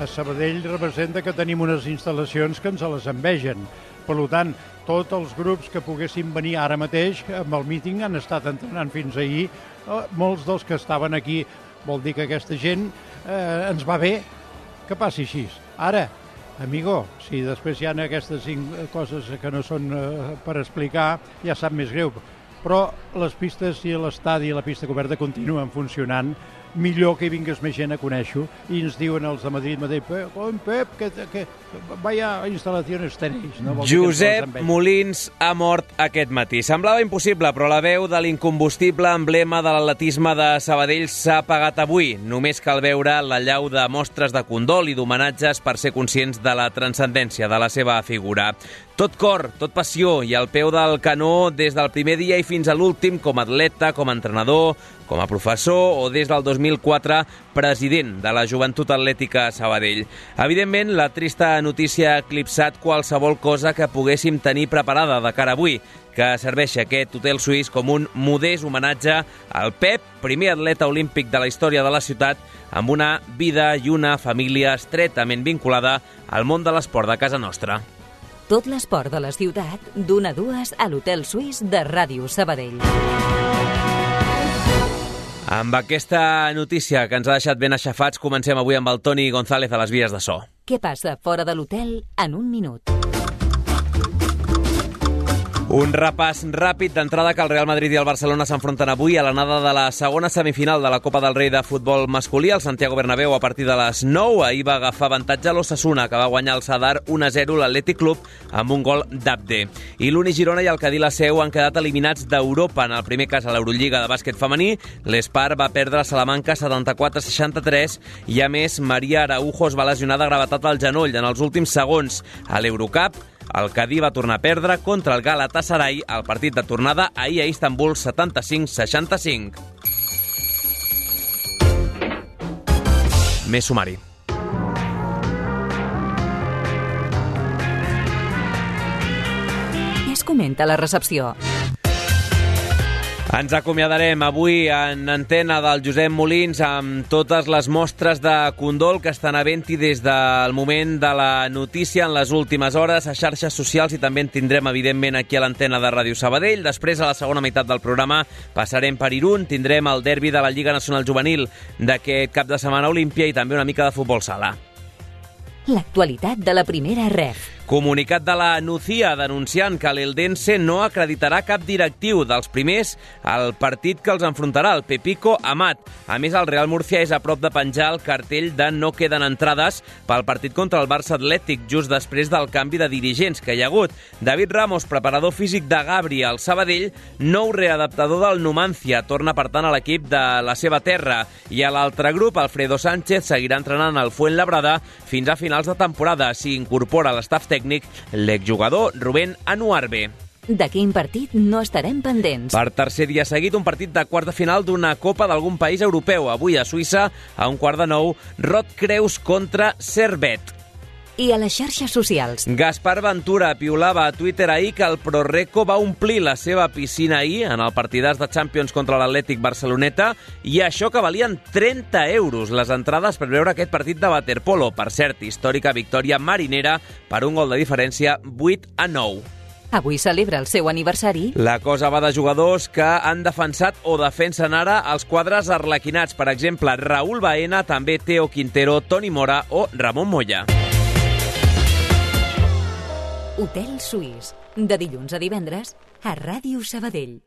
A Sabadell representa que tenim unes instal·lacions que ens les envegen. Per tant, tots els grups que poguessin venir ara mateix amb el míting han estat entrenant fins ahir. Eh, molts dels que estaven aquí vol dir que aquesta gent eh, ens va bé que passi així. Ara, amigo, si després hi ha aquestes cinc coses que no són eh, per explicar, ja sap més greu. Però les pistes i l'estadi i la pista coberta continuen funcionant millor que hi vingués més gent a conèixer i ens diuen els de Madrid, Madrid Pep, Pep que, que vaya instal·lacions tenéis. No? Josep Molins ha mort aquest matí. Semblava impossible, però la veu de l'incombustible emblema de l'atletisme de Sabadell s'ha pagat avui. Només cal veure la llau de mostres de condol i d'homenatges per ser conscients de la transcendència de la seva figura. Tot cor, tot passió i al peu del canó des del primer dia i fins a l'últim com a atleta, com a entrenador, com a professor o des del 2004 president de la Joventut Atlètica Sabadell. Evidentment, la trista notícia ha eclipsat qualsevol cosa que poguéssim tenir preparada de cara avui, que serveixi aquest hotel suís com un modest homenatge al Pep, primer atleta olímpic de la història de la ciutat, amb una vida i una família estretament vinculada al món de l'esport de casa nostra. Tot l'esport de la ciutat, d'una a dues a l'Hotel Suís de Ràdio Sabadell. Amb aquesta notícia que ens ha deixat ben aixafats, comencem avui amb el Toni González a les vies de so. Què passa fora de l'hotel en un minut? Un repàs ràpid d'entrada que el Real Madrid i el Barcelona s'enfronten avui a l'anada de la segona semifinal de la Copa del Rei de futbol masculí al Santiago Bernabéu a partir de les 9. Ahir va agafar avantatge l'Ossassuna, que va guanyar el Sadar 1-0 l'Atlètic Club amb un gol d'Abde. I l'Uni Girona i el Cadí la Seu han quedat eliminats d'Europa. En el primer cas a l'Eurolliga de bàsquet femení, l'Espar va perdre a Salamanca 74-63 i a més Maria Araujo es va lesionar de gravetat al genoll en els últims segons. A l'Eurocup, el Cadí va tornar a perdre contra el Galatasaray al partit de tornada ahir a Istanbul 75-65. Més sumari. Es comenta la recepció? Ens acomiadarem avui en antena del Josep Molins amb totes les mostres de condol que estan a venti des del moment de la notícia en les últimes hores a xarxes socials i també en tindrem, evidentment, aquí a l'antena de Ràdio Sabadell. Després, a la segona meitat del programa, passarem per Irún, tindrem el derbi de la Lliga Nacional Juvenil d'aquest cap de setmana Olímpia i també una mica de futbol sala. L'actualitat de la primera ref. Comunicat de la Nucía denunciant que l'Eldense no acreditarà cap directiu dels primers al partit que els enfrontarà, el Pepico Amat. A més, el Real Murcia és a prop de penjar el cartell de no queden entrades pel partit contra el Barça Atlètic, just després del canvi de dirigents que hi ha hagut. David Ramos, preparador físic de Gabri al Sabadell, nou readaptador del Numancia, torna per tant a l'equip de la seva terra. I a l'altre grup, Alfredo Sánchez seguirà entrenant al Fuentlabrada fins a finals de temporada. S'hi incorpora l'estaf tècnic tècnic l'exjugador Rubén Anuarbe. De quin partit no estarem pendents? Per tercer dia seguit, un partit de quart de final d'una Copa d'algun país europeu. Avui a Suïssa, a un quart de nou, Rot Creus contra Servet i a les xarxes socials. Gaspar Ventura piulava a Twitter ahir que el ProReco va omplir la seva piscina ahir en el partidàs de Champions contra l'Atlètic Barceloneta i això que valien 30 euros les entrades per veure aquest partit de waterpolo. Per cert, històrica victòria marinera per un gol de diferència 8 a 9. Avui celebra el seu aniversari. La cosa va de jugadors que han defensat o defensen ara els quadres arlequinats. Per exemple, Raúl Baena, també Teo Quintero, Toni Mora o Ramon Moya. Hotel Suís, de dilluns a divendres a Ràdio Sabadell.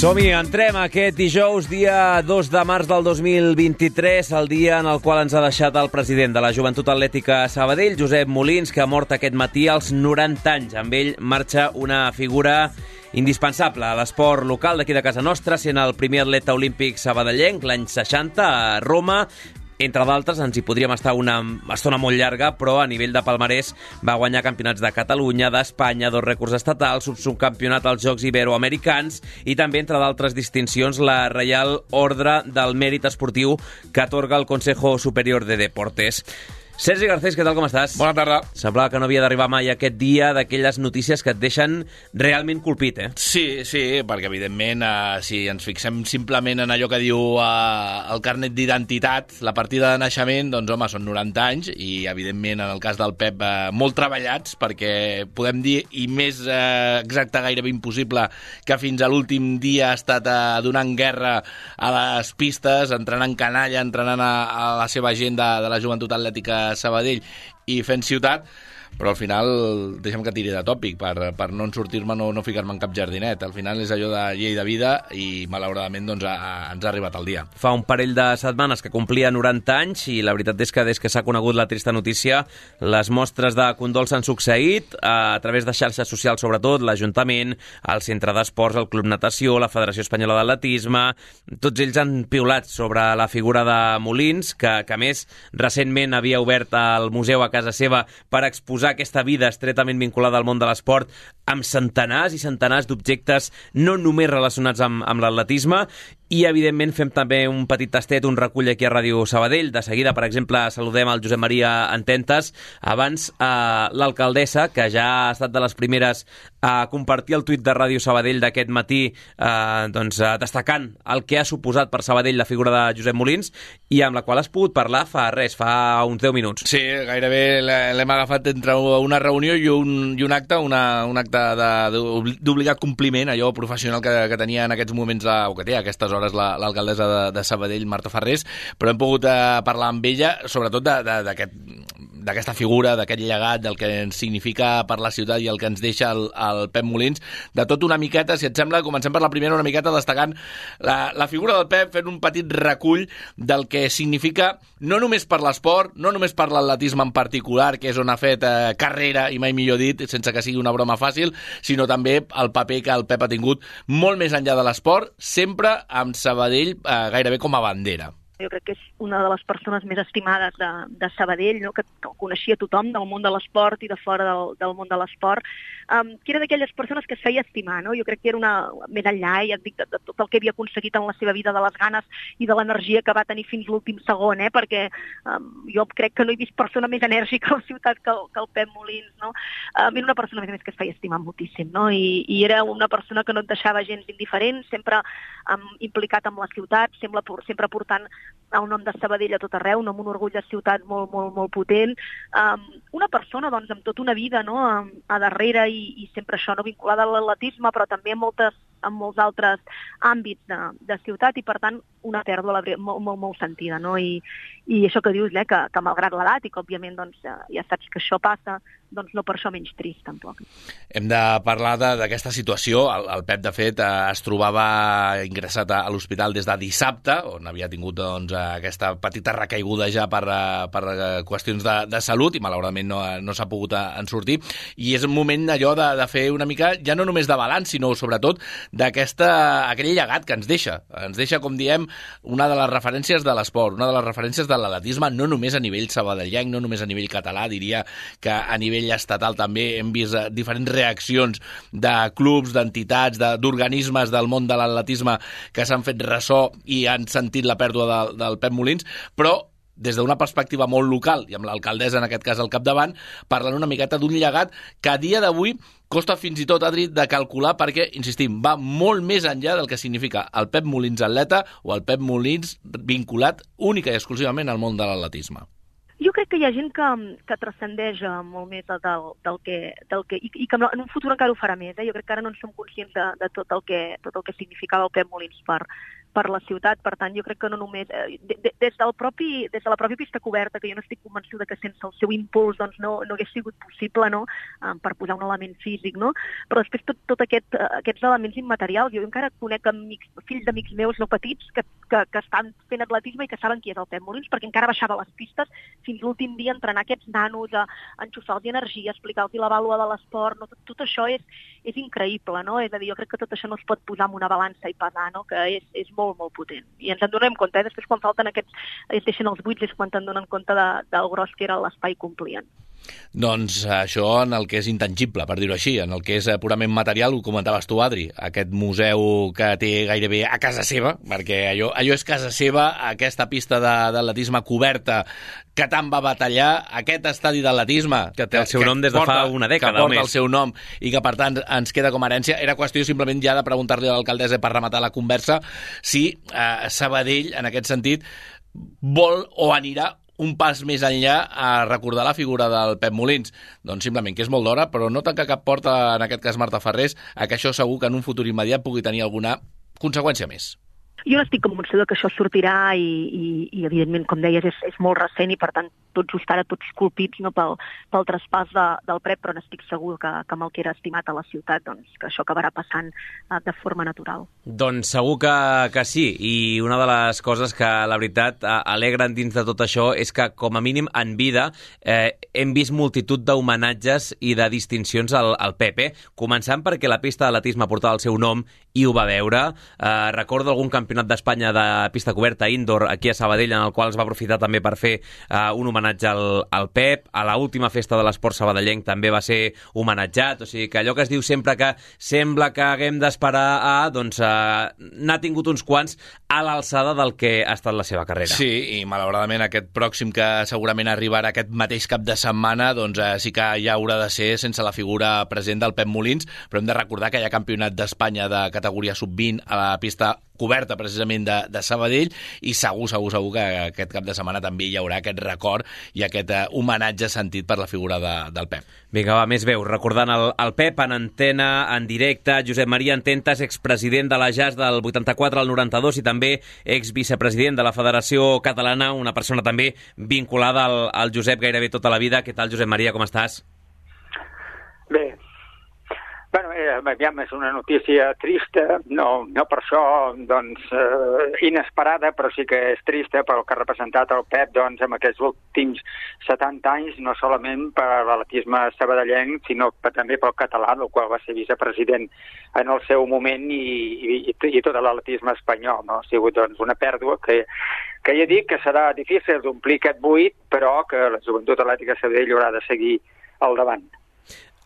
Som-hi, entrem aquest dijous, dia 2 de març del 2023, el dia en el qual ens ha deixat el president de la Joventut Atlètica Sabadell, Josep Molins, que ha mort aquest matí als 90 anys. Amb ell marxa una figura indispensable a l'esport local d'aquí de casa nostra, sent el primer atleta olímpic sabadellenc l'any 60 a Roma, entre d'altres, ens hi podríem estar una estona molt llarga, però a nivell de palmarès va guanyar campionats de Catalunya, d'Espanya, dos rècords estatals, subcampionat als Jocs Iberoamericans i també, entre d'altres distincions, la Reial Ordre del Mèrit Esportiu que atorga el Consejo Superior de Deportes. Sergi Garcés, què tal, com estàs? Bona tarda. Semblava que no havia d'arribar mai aquest dia d'aquelles notícies que et deixen realment colpit, eh? Sí, sí, perquè evidentment eh, si ens fixem simplement en allò que diu eh, el carnet d'identitat, la partida de naixement, doncs home, són 90 anys i evidentment en el cas del Pep eh, molt treballats perquè podem dir, i més eh, exacte gairebé impossible, que fins a l'últim dia ha estat eh, donant guerra a les pistes, entrenant canalla, entrenant a, a la seva gent de, de la joventut atlètica Sabadell i fent ciutat, però al final deixa'm que tiri de tòpic per, per no sortir-me, no, no ficar-me en cap jardinet. Al final és allò de llei de vida i malauradament doncs, ha, ens ha arribat el dia. Fa un parell de setmanes que complia 90 anys i la veritat és que des que s'ha conegut la trista notícia les mostres de condol s'han succeït a través de xarxes socials sobretot, l'Ajuntament, el Centre d'Esports, el Club Natació, la Federació Espanyola d'Atletisme, tots ells han piulat sobre la figura de Molins, que, que a més recentment havia obert el museu a casa seva per exposar posar aquesta vida estretament vinculada al món de l'esport amb centenars i centenars d'objectes no només relacionats amb, amb l'atletisme i, evidentment, fem també un petit tastet, un recull aquí a Ràdio Sabadell. De seguida, per exemple, saludem el Josep Maria Antentes. Abans, eh, l'alcaldessa, que ja ha estat de les primeres a compartir el tuit de Ràdio Sabadell d'aquest matí, eh, doncs, eh, destacant el que ha suposat per Sabadell la figura de Josep Molins, i amb la qual has pogut parlar fa res, fa uns 10 minuts. Sí, gairebé l'hem agafat entre una reunió i un, i un acte, una, un acte d'obligat compliment, allò professional que, que tenia en aquests moments, la, o que té aquestes hores l'alcaldessa de, de Sabadell, Marta Ferrés, però hem pogut eh, parlar amb ella, sobretot d'aquest d'aquesta figura, d'aquest llegat, del que ens significa per la ciutat i el que ens deixa el, el Pep Molins, de tot una miqueta, si et sembla, comencem per la primera una miqueta destacant la, la figura del Pep, fent un petit recull del que significa, no només per l'esport, no només per l'atletisme en particular, que és on ha fet eh, carrera, i mai millor dit, sense que sigui una broma fàcil, sinó també el paper que el Pep ha tingut molt més enllà de l'esport, sempre amb Sabadell eh, gairebé com a bandera jo crec que és una de les persones més estimades de, de Sabadell, no? que, que coneixia tothom del món de l'esport i de fora del, del món de l'esport, um, que era d'aquelles persones que es feia estimar. No? Jo crec que era una, més enllà, ja et dic, de, de tot el que havia aconseguit en la seva vida, de les ganes i de l'energia que va tenir fins l'últim segon, eh? perquè um, jo crec que no he vist persona més enèrgica a la ciutat que el, que el Pep Molins. No? Um, era una persona, més a més, que es feia estimar moltíssim, no? I, i era una persona que no et deixava gens indiferent, sempre um, implicat amb la ciutat, sempre, sempre portant el nom de Sabadell a tot arreu, no amb un orgull de ciutat molt, molt, molt potent. Um, una persona, doncs, amb tota una vida no? a, a darrere i, i sempre això no vinculada a l'atletisme, però també moltes, en molts altres àmbits de, de ciutat i, per tant, una pèrdua molt, molt, molt sentida. No? I, I això que dius, eh, que, que malgrat l'edat i que, òbviament, doncs, ja saps que això passa, doncs no per això menys trist, tampoc. Hem de parlar d'aquesta situació. El, el Pep, de fet, eh, es trobava ingressat a, a l'hospital des de dissabte, on havia tingut doncs, aquesta petita recaiguda ja per, eh, per eh, qüestions de, de salut i malauradament no, no s'ha pogut en sortir. I és un moment allò de, de fer una mica, ja no només de balanç, sinó sobretot d'aquest aquell llegat que ens deixa. Ens deixa, com diem, una de les referències de l'esport, una de les referències de l'atletisme, no només a nivell sabadellenc, no només a nivell català, diria que a nivell estatal també hem vist eh, diferents reaccions de clubs, d'entitats, d'organismes del món de l'atletisme que s'han fet ressò i han sentit la pèrdua del, del Pep Molins, però des d'una perspectiva molt local, i amb l'alcaldessa en aquest cas al capdavant, parlant una miqueta d'un llegat que a dia d'avui costa fins i tot, Adri, de calcular perquè, insistim, va molt més enllà del que significa el Pep Molins atleta o el Pep Molins vinculat única i exclusivament al món de l'atletisme. Jo crec que hi ha gent que, que transcendeix eh, molt més del, del, que, del que i, i que en un futur encara ho farà més. Eh? Jo crec que ara no en som conscients de, de tot, el que, tot el que significava el Pep Molins per, per la ciutat. Per tant, jo crec que no només... Eh, de, des, del propi, des de la pròpia pista coberta, que jo no estic convençuda que sense el seu impuls doncs, no, no hagués sigut possible no? Um, per posar un element físic, no? però després tot, tot aquest, uh, aquests elements immaterials, jo encara conec amics, fills d'amics meus no petits que, que, que estan fent atletisme i que saben qui és el Pep Molins, perquè encara baixava les pistes fins l'últim dia entrenar aquests nanos, a enxufar-los energia, explicar-los la vàlua de l'esport, no? tot, tot això és, és increïble, no? És a dir, jo crec que tot això no es pot posar en una balança i pesar, no? Que és, és molt, molt potent. I ens en donem compte, eh? després quan falten aquests, es deixen els buits és quan te'n donen compte de, del gros que era l'espai complient. Doncs això en el que és intangible, per dir-ho així, en el que és eh, purament material, ho comentaves tu, Adri, aquest museu que té gairebé a casa seva, perquè allò, allò és casa seva, aquesta pista d'atletisme coberta que tant va batallar, aquest estadi d'atletisme... Que té el seu nom des de porta, fa una dècada Que porta més. el seu nom i que, per tant, ens queda com a herència. Era qüestió simplement ja de preguntar-li a l'alcaldessa per rematar la conversa si eh, Sabadell, en aquest sentit, vol o anirà un pas més enllà a recordar la figura del Pep Molins. Doncs simplement que és molt d'hora, però no tanca cap porta, en aquest cas Marta Ferrés, a que això segur que en un futur immediat pugui tenir alguna conseqüència més. Jo n'estic convençuda que això sortirà i, i, i evidentment, com deies, és, és molt recent i, per tant, tot just ara tots colpits no, pel, pel traspàs de, del PREP, però n'estic segur que, que amb el que era estimat a la ciutat, doncs, que això acabarà passant uh, de forma natural. Doncs segur que, que sí, i una de les coses que, la veritat, alegren dins de tot això és que, com a mínim, en vida, eh, hem vist multitud d'homenatges i de distincions al, al Pepe, començant perquè la pista d'atletisme portava el seu nom i ho va veure. Eh, recordo algun campionat d'Espanya de pista coberta indoor aquí a Sabadell, en el qual es va aprofitar també per fer eh, un homenatge al, al Pep. A la última festa de l'esport sabadellenc també va ser homenatjat. O sigui que allò que es diu sempre que sembla que haguem d'esperar a, doncs, eh, n'ha tingut uns quants a l'alçada del que ha estat la seva carrera. Sí, i malauradament aquest pròxim que segurament arribarà aquest mateix cap de setmana, doncs eh, sí que ja haurà de ser sense la figura present del Pep Molins, però hem de recordar que hi ha campionat d'Espanya de categoria sub-20 a la pista coberta precisament de, de Sabadell i segur, segur, segur que aquest cap de setmana també hi haurà aquest record i aquest uh, homenatge sentit per la figura de, del Pep. Vinga, va, més veus. Recordant el, el Pep en antena, en directe, Josep Maria Ententes, expresident de la JAS del 84 al 92 i també exvicepresident de la Federació Catalana, una persona també vinculada al, al Josep gairebé tota la vida. Què tal, Josep Maria, com estàs? Bueno, eh, aviam, és una notícia trista, no, no per això doncs, eh, inesperada, però sí que és trista pel que ha representat el Pep doncs, en aquests últims 70 anys, no solament per l'atletisme sabadellenc, sinó també pel català, del qual va ser vicepresident en el seu moment i, i, i tot l'atletisme espanyol. No? Ha sigut doncs, una pèrdua que, que ja dic que serà difícil d'omplir aquest buit, però que la joventut atlètica Sabadell haurà de seguir al davant.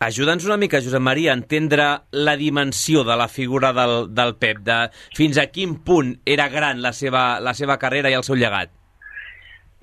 Ajuda'ns una mica, Josep Maria, a entendre la dimensió de la figura del, del Pep, de fins a quin punt era gran la seva, la seva carrera i el seu llegat.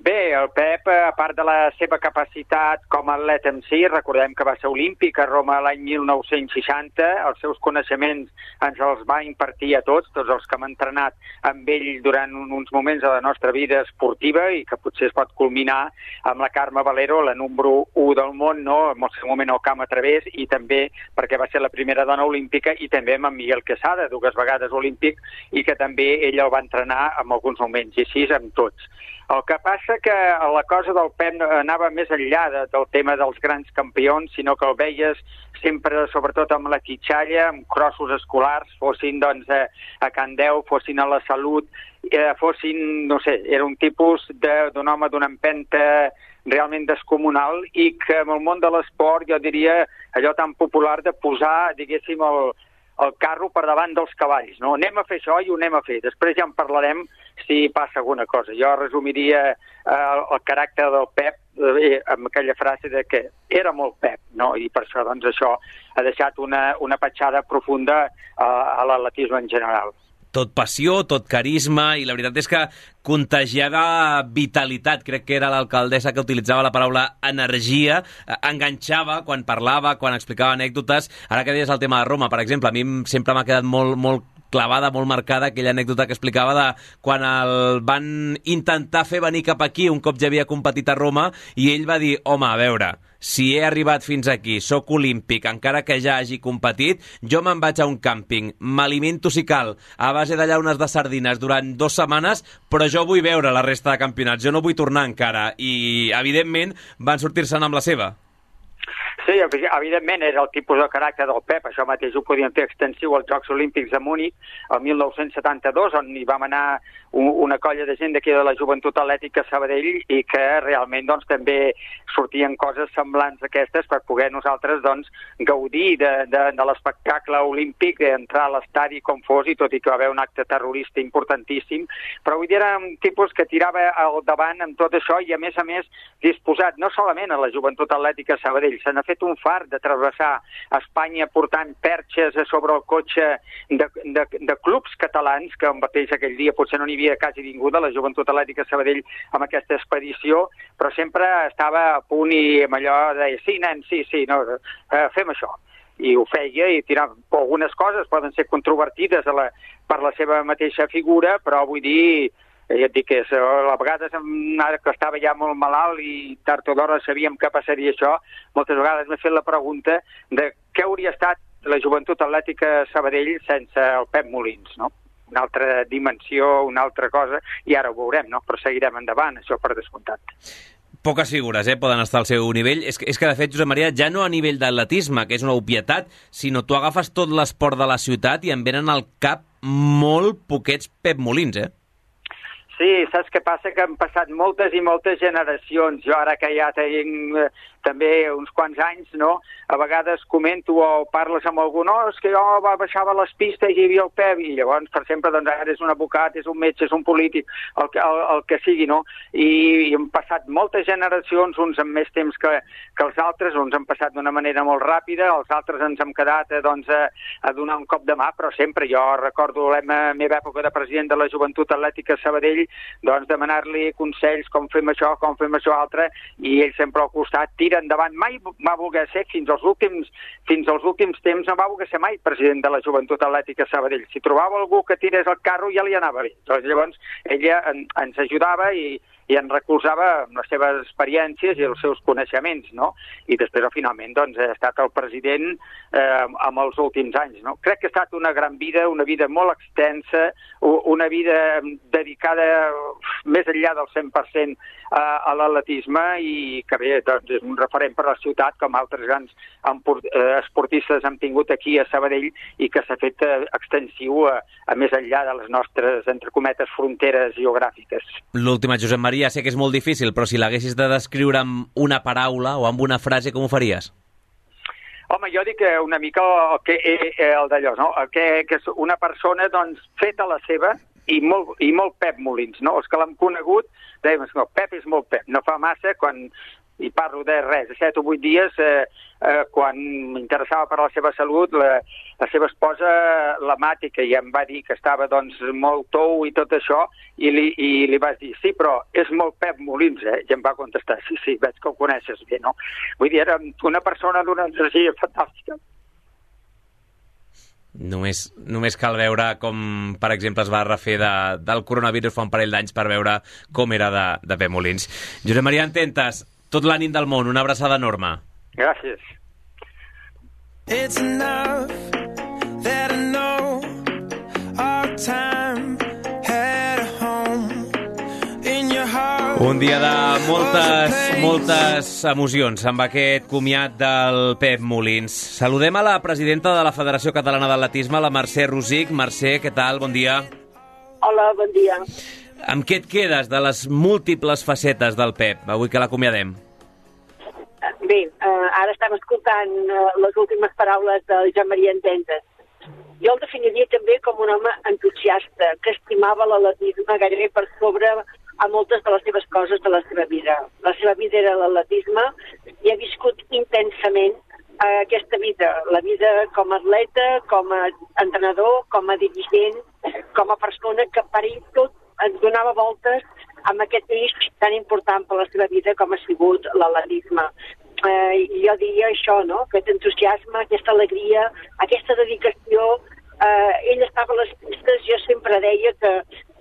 Bé, el Pep, a part de la seva capacitat com a atleta en si, recordem que va ser olímpic a Roma l'any 1960, els seus coneixements ens els va impartir a tots, tots els que hem entrenat amb ell durant uns moments de la nostra vida esportiva i que potser es pot culminar amb la Carme Valero, la número 1 del món, no? en el seu moment al camp a través, i també perquè va ser la primera dona olímpica, i també amb en Miguel Quesada, dues vegades olímpic, i que també ell el va entrenar en alguns moments, i així amb tots. El que passa que la cosa del Pep anava més enllà de, del tema dels grans campions, sinó que el veies sempre, sobretot amb la quitxalla, amb crossos escolars, fossin doncs, a, a Can fossin a la Salut, eh, fossin, no sé, era un tipus d'un home d'una empenta realment descomunal i que en el món de l'esport jo diria allò tan popular de posar, diguéssim, el, el carro per davant dels cavalls. No? Anem a fer això i ho anem a fer. Després ja en parlarem si passa alguna cosa. Jo resumiria eh, el caràcter del Pep eh, amb aquella frase de que era molt Pep, no? i per això doncs, això ha deixat una, una petjada profunda a, a l'atletisme en general tot passió, tot carisma, i la veritat és que contagiava vitalitat. Crec que era l'alcaldessa que utilitzava la paraula energia, eh, enganxava quan parlava, quan explicava anècdotes. Ara que deies el tema de Roma, per exemple, a mi sempre m'ha quedat molt, molt clavada molt marcada, aquella anècdota que explicava de quan el van intentar fer venir cap aquí un cop ja havia competit a Roma i ell va dir, home, a veure, si he arribat fins aquí, sóc olímpic, encara que ja hagi competit, jo me'n vaig a un càmping, m'alimento si cal, a base de llaunes de sardines durant dues setmanes, però jo vull veure la resta de campionats, jo no vull tornar encara. I, evidentment, van sortir-se'n amb la seva. Sí, evidentment era el tipus de caràcter del Pep, això mateix ho podíem fer extensiu als Jocs Olímpics de Múnich el 1972, on hi vam anar una colla de gent d'aquí de la Joventut Atlètica Sabadell i que realment doncs, també sortien coses semblants a aquestes per poder nosaltres doncs, gaudir de, de, de l'espectacle olímpic, entrar a l'estadi com fos, i tot i que va haver un acte terrorista importantíssim, però vull dir, era un tipus que tirava al davant amb tot això i, a més a més, disposat no solament a la Joventut Atlètica Sabadell, se n'ha un far de travessar Espanya portant perxes a sobre el cotxe de, de, de clubs catalans, que mateix aquell dia potser no n'hi havia quasi ningú de la Joventut Atlètica Sabadell amb aquesta expedició, però sempre estava a punt i amb allò de sí, nen, sí, sí, no, eh, fem això. I ho feia i tirava algunes coses poden ser controvertides a la, per la seva mateixa figura, però vull dir, ja et dic que a vegades ara que estava ja molt malalt i tard o d'hora sabíem que passaria això, moltes vegades m'he fet la pregunta de què hauria estat la joventut atlètica Sabadell sense el Pep Molins, no? una altra dimensió, una altra cosa, i ara ho veurem, no? però seguirem endavant, això per descomptat. Poques figures eh, poden estar al seu nivell. És que, és que, de fet, Josep Maria, ja no a nivell d'atletisme, que és una obvietat, sinó tu agafes tot l'esport de la ciutat i em venen al cap molt poquets Pep Molins, eh? Sí, saps què passa? Que han passat moltes i moltes generacions. Jo ara que ja tinc eh, també uns quants anys, no? A vegades comento o parles amb algú, no, és que jo baixava les pistes i hi havia el Pep, i llavors, per sempre, doncs ara és un advocat, és un metge, és un polític, el, el, el que sigui, no? I, I han passat moltes generacions, uns amb més temps que, que els altres, uns han passat d'una manera molt ràpida, els altres ens hem quedat eh, doncs, a, a donar un cop de mà, però sempre jo recordo la meva època de president de la Joventut Atlètica Sabadell, doncs demanar-li consells com fem això, com fem això altre, i ell sempre al costat, tira endavant. Mai va voler ser, fins als últims, fins als últims temps, no va voler ser mai president de la Joventut Atlètica Sabadell. Si trobava algú que tirés el carro ja li anava bé. Doncs llavors ella en, ens ajudava i, i en recolzava amb les seves experiències i els seus coneixements, no? I després, finalment, doncs, ha estat el president eh, amb els últims anys, no? Crec que ha estat una gran vida, una vida molt extensa, una vida dedicada més enllà del 100% a, l'atletisme i que bé, doncs, és un referent per a la ciutat, com altres grans eh, esportistes han tingut aquí a Sabadell i que s'ha fet eh, extensiu a, a més enllà de les nostres, entre cometes, fronteres geogràfiques. L'última, Josep Maria, sé que és molt difícil, però si l'haguessis de descriure amb una paraula o amb una frase, com ho faries? Home, jo dic que una mica el, que, eh, eh, el d'allò, no? Que, que és una persona, doncs, feta la seva i molt, i molt Pep Molins, no? Els que l'han conegut, dèiem, no, Pep és molt Pep. No fa massa, quan i parlo de res, de 7 o 8 dies, eh, eh, quan m'interessava per la seva salut, la, la seva esposa, la que ja em va dir que estava doncs, molt tou i tot això, i li, i li vas dir, sí, però és molt Pep Molins, eh? I em va contestar, sí, sí, veig que ho coneixes bé, no? Vull dir, era una persona d'una energia fantàstica. Només, només cal veure com, per exemple, es va refer de, del coronavirus fa un parell d'anys per veure com era de, de Pep Molins. Josep Maria Ententes, tot l'ànim del món, una abraçada enorme. Gràcies. It's enough that I know our time Un dia de moltes, moltes emocions amb aquest comiat del Pep Molins. Saludem a la presidenta de la Federació Catalana d'Atletisme, la Mercè Rosic. Mercè, què tal? Bon dia. Hola, bon dia. Amb què et quedes de les múltiples facetes del Pep, avui que l'acomiadem? Bé, eh, ara estem escoltant eh, les últimes paraules del Joan Maria Ententes. Jo el definiria també com un home entusiasta, que estimava l'atletisme gairebé per sobre a moltes de les seves coses de la seva vida. La seva vida era l'atletisme i ha viscut intensament eh, aquesta vida, la vida com a atleta, com a entrenador, com a dirigent, com a persona que per ell tot ens donava voltes amb aquest eix tan important per la seva vida com ha sigut l'atletisme. Eh, jo diria això, no? aquest entusiasme, aquesta alegria, aquesta dedicació eh, ell estava a les pistes, jo sempre deia que,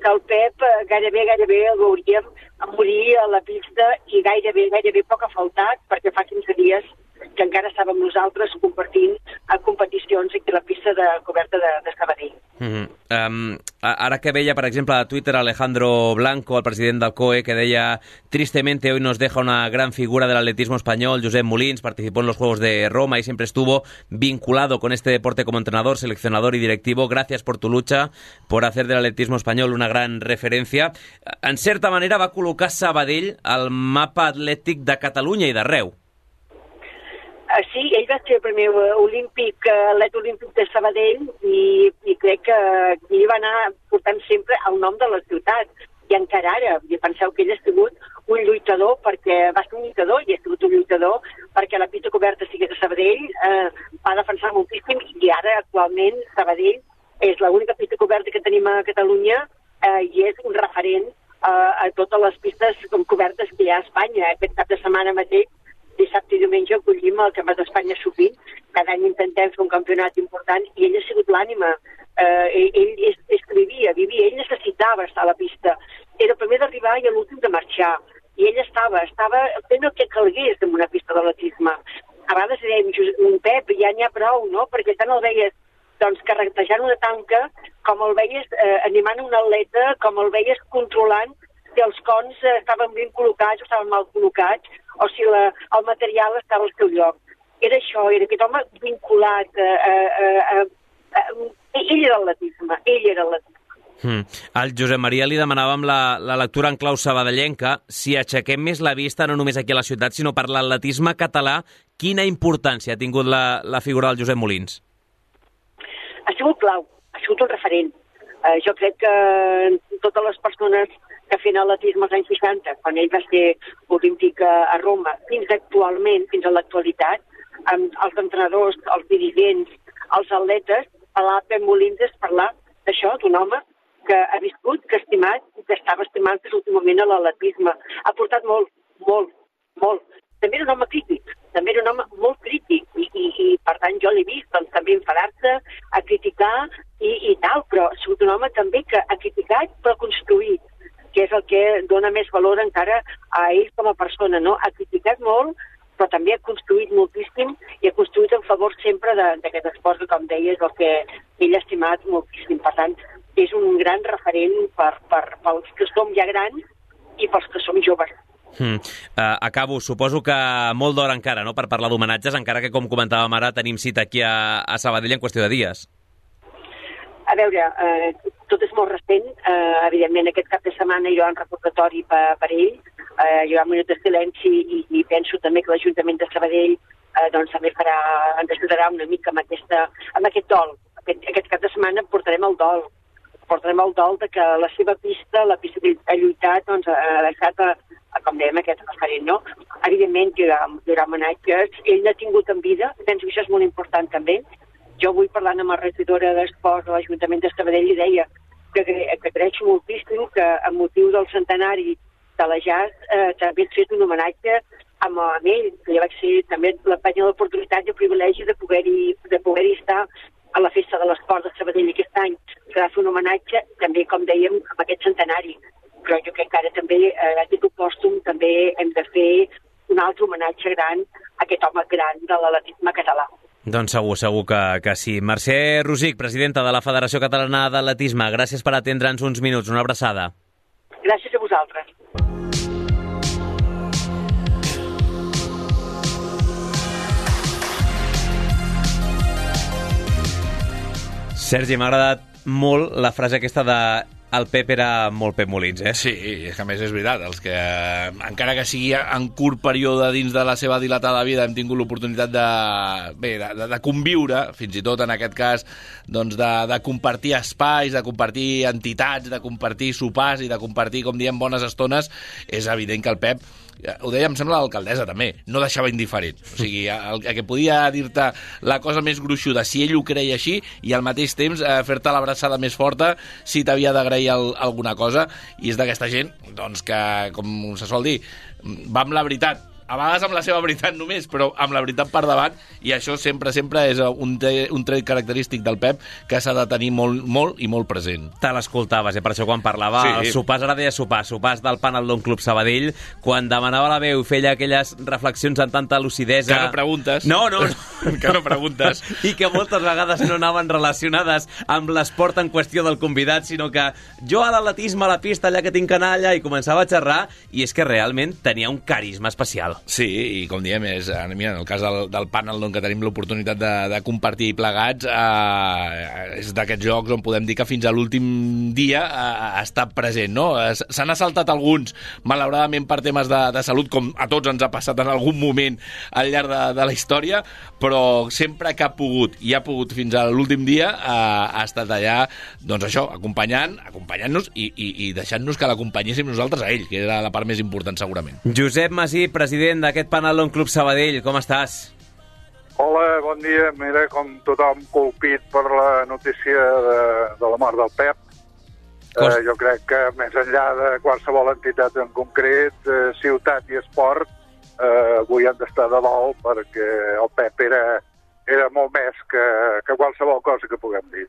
que el Pep eh, gairebé, gairebé el veuríem morir a la pista i gairebé, gairebé poc ha faltat, perquè fa 15 dies que encara estàvem nosaltres compartint a competicions aquí a la pista de coberta de, de Sabadell. Mm -hmm. um, ara que veia, per exemple, a Twitter Alejandro Blanco, el president del COE, que deia tristemente hoy nos deja una gran figura del atletismo español, Josep Molins, participó en los Juegos de Roma y siempre estuvo vinculado con este deporte como entrenador, seleccionador y directivo. Gracias por tu lucha, por hacer del atletismo español una gran referència. En certa manera va col·locar Sabadell al mapa atlètic de Catalunya i d'arreu. Uh, sí, ell va ser el primer olímpic, atlet olímpic de Sabadell i, i crec que ell va anar portant sempre el nom de la ciutat i encara ara, i penseu que ell ha sigut un lluitador perquè va ser un lluitador i ha sigut un lluitador perquè la pista coberta sigués a Sabadell, eh, va defensar moltíssim i ara actualment Sabadell és l'única pista coberta que tenim a Catalunya eh, i és un referent eh, a totes les pistes cobertes que hi ha a Espanya. Aquest cap de setmana mateix dissabte i diumenge acollim el Campionat d'Espanya sovint. Cada any intentem fer un campionat important i ell ha sigut l'ànima. Eh, ell, és, escrivia, vivia, ell necessitava estar a la pista. Era el primer d'arribar i l'últim de marxar. I ell estava, estava fent el que calgués en una pista d'atletisme. A vegades dèiem, un Pep, ja n'hi ha prou, no? Perquè tant el veies doncs, carretejant una tanca, com el veies eh, animant un atleta, com el veies controlant si els cons eh, estaven ben col·locats o estaven mal col·locats, o si la, el material estava al seu lloc. Era això, era aquest home vinculat a... a, a, a, a ell era l'atletisme, ell era l'atletisme. Hmm. Al Josep Maria li demanàvem la, la lectura en clau sabadellenca. Si aixequem més la vista, no només aquí a la ciutat, sinó per l'atletisme català, quina importància ha tingut la, la figura del Josep Molins? Ha sigut clau, ha sigut un referent. Uh, jo crec que totes les persones que fent atletisme als anys 60, quan ell va ser olímpic a Roma, fins actualment, fins a l'actualitat, amb els entrenadors, els dirigents, els atletes, parlar Pep Molins és parlar d'això, d'un home que ha viscut, que ha estimat i que estava estimant des l'últim moment a l'atletisme. Ha portat molt, molt, molt. També era un home crític, també era un home molt crític i, i, i per tant jo l'he vist doncs, també enfadar-se, a criticar i, i tal, però ha sigut un home també que ha criticat però construït que és el que dona més valor encara a ell com a persona, no? Ha criticat molt, però també ha construït moltíssim i ha construït en favor sempre d'aquest esport que, com deies, el que ell ha estimat moltíssim. Per tant, és un gran referent per, per, pels que som ja grans i pels que som joves. Hmm. Uh, acabo, suposo que molt d'hora encara, no?, per parlar d'homenatges, encara que, com comentàvem ara, tenim cita aquí a, a Sabadell en qüestió de dies. A veure, eh, tot és molt recent. Eh, evidentment, aquest cap de setmana hi ha un recordatori per, per ell. Eh, hi ha un minut de silenci i, i penso també que l'Ajuntament de Sabadell eh, doncs, també farà, ens ajudarà una mica amb, aquesta, amb aquest dol. Aquest, aquest cap de setmana portarem el dol. Portarem el dol de que la seva pista, la pista que ha lluitat, doncs, ha deixat, a, a, com dèiem, aquest referent, no? Evidentment, hi haurà, hi haurà homenatges. Ell n'ha tingut en vida, penso que això és molt important també, jo avui parlant amb la regidora d'Esports de l'Ajuntament de Sabadell i deia que, que agraeixo moltíssim que amb motiu del centenari de la jazz eh, també he fet un homenatge amb, amb ell, que ja vaig ser també la penya i el privilegi de poder-hi de poder estar a la festa de l'esport de Sabadell aquest any, que va fer un homenatge també, com dèiem, amb aquest centenari. Però jo crec que ara també, eh, a títol pòstum, també hem de fer un altre homenatge gran a aquest home gran de l'atletisme català. Doncs segur, segur que, que sí. Mercè Rosic, presidenta de la Federació Catalana d'Atletisme, gràcies per atendre'ns uns minuts. Una abraçada. Gràcies a vosaltres. Sergi, m'ha agradat molt la frase aquesta de el Pep era molt Pep Molins, eh? Sí, és que a més és veritat, els que, encara que sigui en curt període dins de la seva dilatada vida, hem tingut l'oportunitat de, bé, de, de conviure, fins i tot en aquest cas, doncs de, de compartir espais, de compartir entitats, de compartir sopars i de compartir, com diem, bones estones, és evident que el Pep ho deia, em sembla, l'alcaldessa també, no deixava indiferent. O sigui, el, el que podia dir-te la cosa més gruixuda, si ell ho creia així, i al mateix temps eh, fer-te l'abraçada més forta si t'havia d'agrair alguna cosa, i és d'aquesta gent, doncs, que, com se sol dir, va amb la veritat, a vegades amb la seva veritat només, però amb la veritat per davant, i això sempre, sempre és un, tre, un tret característic del Pep que s'ha de tenir molt, molt i molt present. Te l'escoltaves, eh? per això quan parlava, Sí. els sopars, ara deia sopar, sopars del panel d'un club Sabadell, quan demanava la veu i feia aquelles reflexions amb tanta lucidesa... Que no preguntes. No, no, no. que no preguntes. I que moltes vegades no anaven relacionades amb l'esport en qüestió del convidat, sinó que jo a l'atletisme, a la pista, allà que tinc canalla, i començava a xerrar, i és que realment tenia un carisma especial. Sí, i com diem, és, eh, mira, en el cas del, del panel on que tenim l'oportunitat de, de compartir plegats, eh, és d'aquests jocs on podem dir que fins a l'últim dia eh, ha estat present, no? Eh, S'han assaltat alguns, malauradament per temes de, de salut, com a tots ens ha passat en algun moment al llarg de, de la història, però sempre que ha pogut, i ha pogut fins a l'últim dia, eh, ha estat allà, doncs això, acompanyant, acompanyant-nos i, i, i deixant-nos que l'acompanyéssim nosaltres a ell, que era la part més important segurament. Josep Masí, president d'aquest panel d'un club Sabadell, com estàs? Hola, bon dia. Mira, com tothom colpit per la notícia de, de la mort del Pep. Cos- Eh, jo crec que més enllà de qualsevol entitat en concret, eh, ciutat i esport, eh, avui han d'estar de dol perquè el Pep era, era molt més que, que qualsevol cosa que puguem dir.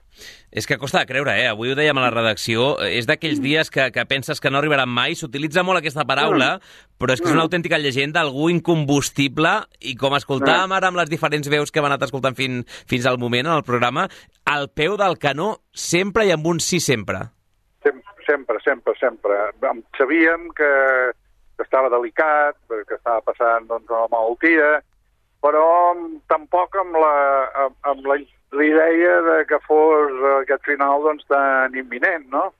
És que costa de creure, eh? Avui ho dèiem a la redacció. És d'aquells dies que, que penses que no arribaran mai. S'utilitza molt aquesta paraula, però és que és una autèntica llegenda, algú incombustible, i com escoltàvem ara amb les diferents veus que hem anat escoltant fin, fins al moment en el programa, al peu del canó, sempre i amb un sí sempre. Sem sempre, sempre, sempre. Em- Sabíem que, que estava delicat, que estava passant doncs, una malaltia, però tampoc amb la, amb, amb la, la idea de que fos aquest final doncs, tan imminent, no?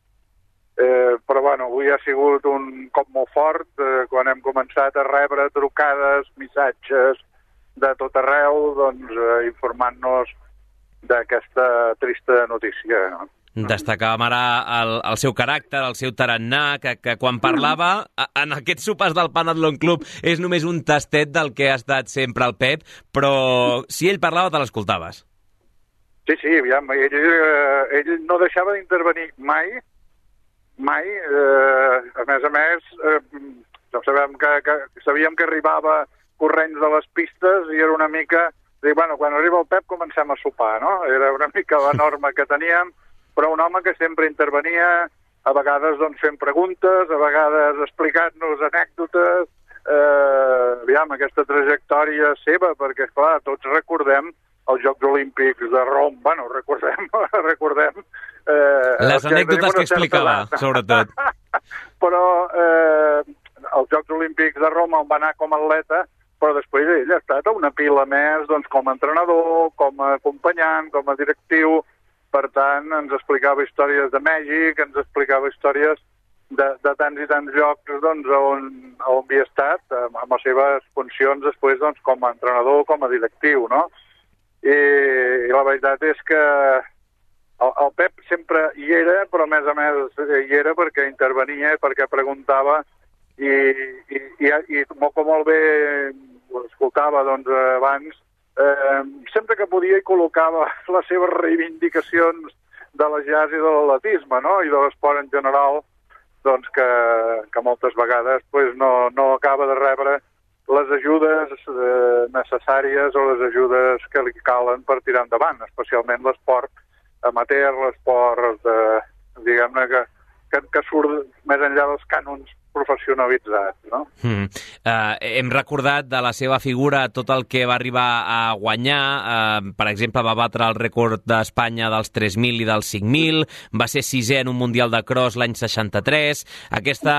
Eh, però bueno, avui ha sigut un cop molt fort eh, quan hem començat a rebre trucades, missatges de tot arreu, doncs, eh, informant-nos d'aquesta trista notícia. No? Destacàvem ara el, el seu caràcter, el seu tarannà, que, que quan parlava, en aquests sopars del Panadlon Club, és només un tastet del que ha estat sempre el Pep, però si ell parlava te l'escoltaves. Sí, sí, aviam, ell, eh, ell no deixava d'intervenir mai, mai. Eh, a més a més, eh, no sabem que, que, sabíem que arribava corrents de les pistes i era una mica... Dic, bueno, quan arriba el Pep comencem a sopar, no? Era una mica la norma que teníem, però un home que sempre intervenia, a vegades doncs, fent preguntes, a vegades explicant-nos anècdotes, eh, aviam, aquesta trajectòria seva, perquè, clar, tots recordem els Jocs Olímpics de Rom, bueno, recordem, recordem... Eh, Les que anècdotes que explicava, edat. sobretot. però eh, els Jocs Olímpics de Roma on va anar com a atleta, però després ell ha estat una pila més doncs, com a entrenador, com a acompanyant, com a directiu, per tant, ens explicava històries de Mèxic, ens explicava històries de, de tants i tants llocs doncs, on, on havia estat, amb, amb les seves funcions després doncs, com a entrenador, com a directiu, no? I, i la veritat és que el, el Pep sempre hi era, però a més a més hi era perquè intervenia, perquè preguntava i, i, i, i molt, molt bé ho escoltava doncs, abans, eh, sempre que podia hi col·locava les seves reivindicacions de la jazz i de l'atletisme, no? i de l'esport en general, doncs que, que moltes vegades pues, no, no acaba de rebre les ajudes eh, necessàries o les ajudes que li calen per tirar endavant, especialment l'esport amateur, l'esport de, diguem-ne, que, que, que surt més enllà dels cànons professionalitzats, no? Mm. Uh, hem recordat de la seva figura tot el que va arribar a guanyar. Uh, per exemple, va batre el rècord d'Espanya dels 3.000 i dels 5.000, va ser sisè en un Mundial de Cross l'any 63. Aquesta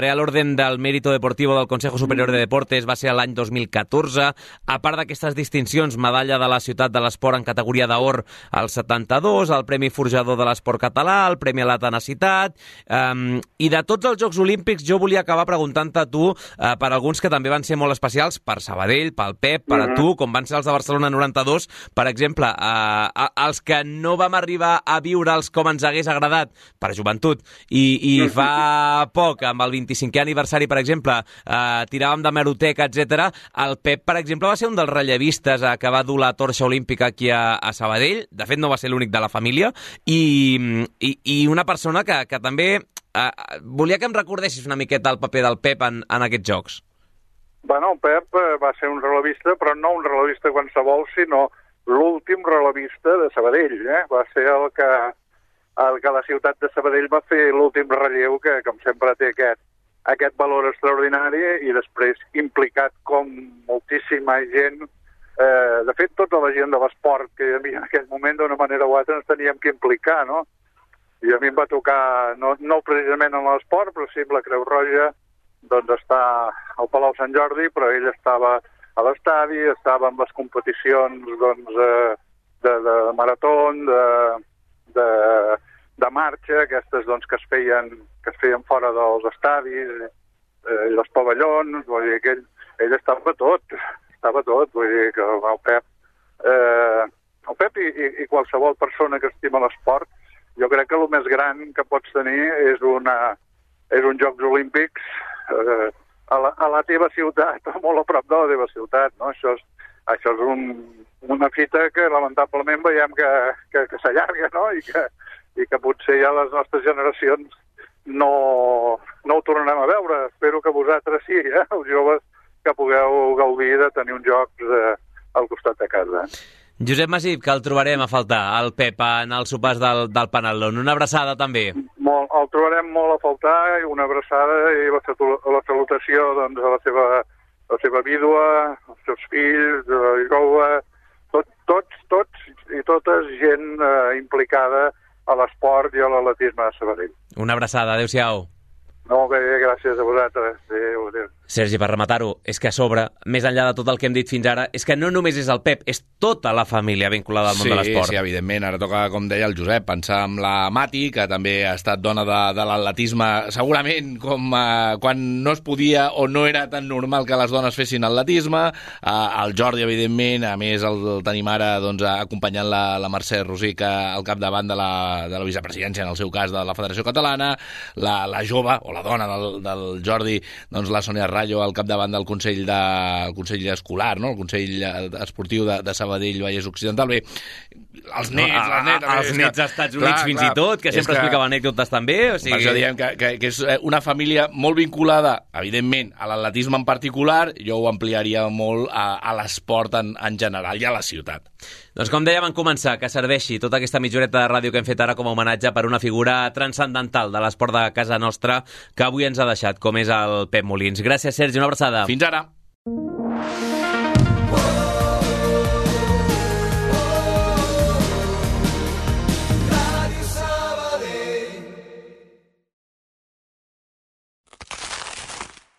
Real Orden del Mérito Deportivo del Consejo Superior de Deportes va ser l'any 2014. A part d'aquestes distincions, medalla de la Ciutat de l'Esport en categoria d'or al 72, el Premi Forjador de l'Esport Català, el Premi a la Tenacitat, um, i de tots els Jocs Olímpics jo volia acabar preguntant-te a tu uh, per alguns que també van ser molt especials, per Sabadell, pel Pep, per a tu, com van ser els de Barcelona 92, per exemple, uh, els que no vam arribar a viure'ls com ens hagués agradat per joventut, i, i fa poc, amb el 25è aniversari, per exemple, uh, tiràvem de meroteca, etc. El Pep, per exemple, va ser un dels rellevistes uh, que va dur la torxa olímpica aquí a, a Sabadell, de fet no va ser l'únic de la família, i, i, i una persona que, que també Uh, volia que em recordessis una miqueta el paper del Pep en, en aquests jocs. Bueno, Pep eh, va ser un relevista, però no un relevista qualsevol, sinó l'últim relevista de Sabadell. Eh? Va ser el que, el que la ciutat de Sabadell va fer l'últim relleu, que com sempre té aquest, aquest valor extraordinari i després implicat com moltíssima gent eh, de fet, tota la gent de l'esport que hi havia en aquell moment, d'una manera o altra, ens teníem que implicar, no? I a mi em va tocar, no, no precisament en l'esport, però sí amb la Creu Roja, doncs està al Palau Sant Jordi, però ell estava a l'estadi, estava en les competicions doncs, eh, de, de marató, de, de, de marxa, aquestes doncs, que, es feien, que es feien fora dels estadis, eh, i els pavellons, vull dir que ell, ell estava tot, estava tot, vull dir que el Pep, eh, el Pep i, i, i qualsevol persona que estima l'esport, jo crec que el més gran que pots tenir és, una, és un Jocs Olímpics eh, a, la, a la teva ciutat, molt a prop de la teva ciutat, no? Això és, això és un, una fita que lamentablement veiem que, que, que s'allarga, no? I que, I que potser ja les nostres generacions no, no ho tornarem a veure. Espero que vosaltres sí, eh? els joves, que pugueu gaudir de tenir uns jocs eh, al costat de casa. Josep Masip, que el trobarem a faltar, el Pep, en els sopars del, del Panalón. Una abraçada, també. Molt, el trobarem molt a faltar, i una abraçada i la, la salutació doncs, a la seva, la seva vídua, els seus fills, la jove, tot, tots, tots i totes gent eh, implicada a l'esport i a l'atletisme de Sabadell. Una abraçada, adeu-siau. Molt bé, gràcies a vosaltres. Adéu, adéu. Sergi, per rematar-ho, és que a sobre, més enllà de tot el que hem dit fins ara, és que no només és el Pep, és tota la família vinculada al món sí, de l'esport. Sí, evidentment. Ara toca, com deia el Josep, pensar en la Mati, que també ha estat dona de, de l'atletisme, segurament com eh, quan no es podia o no era tan normal que les dones fessin atletisme. Eh, el Jordi, evidentment, a més el, el tenim ara doncs, acompanyant la, la Mercè Rosic al capdavant de la, de la vicepresidència, en el seu cas, de la Federació Catalana, la, la jove, o la dona del, del Jordi, doncs la Sònia Rayo al capdavant del Consell, de, el Consell Escolar, no? el Consell Esportiu de, de Sabadell Vallès Occidental. Bé, els nets, no, les netes... Els nets dels Estats Units clar, fins clar, i tot, que sempre que, explicava anècdotes també. O sigui... Per això diem que, que, que és una família molt vinculada, evidentment, a l'atletisme en particular, jo ho ampliaria molt a, a l'esport en, en general i a la ciutat. Doncs com dèiem en començar, que serveixi tota aquesta mitjoreta de ràdio que hem fet ara com a homenatge per una figura transcendental de l'esport de casa nostra que avui ens ha deixat, com és el Pep Molins. Gràcies, Sergi, una abraçada. Fins ara.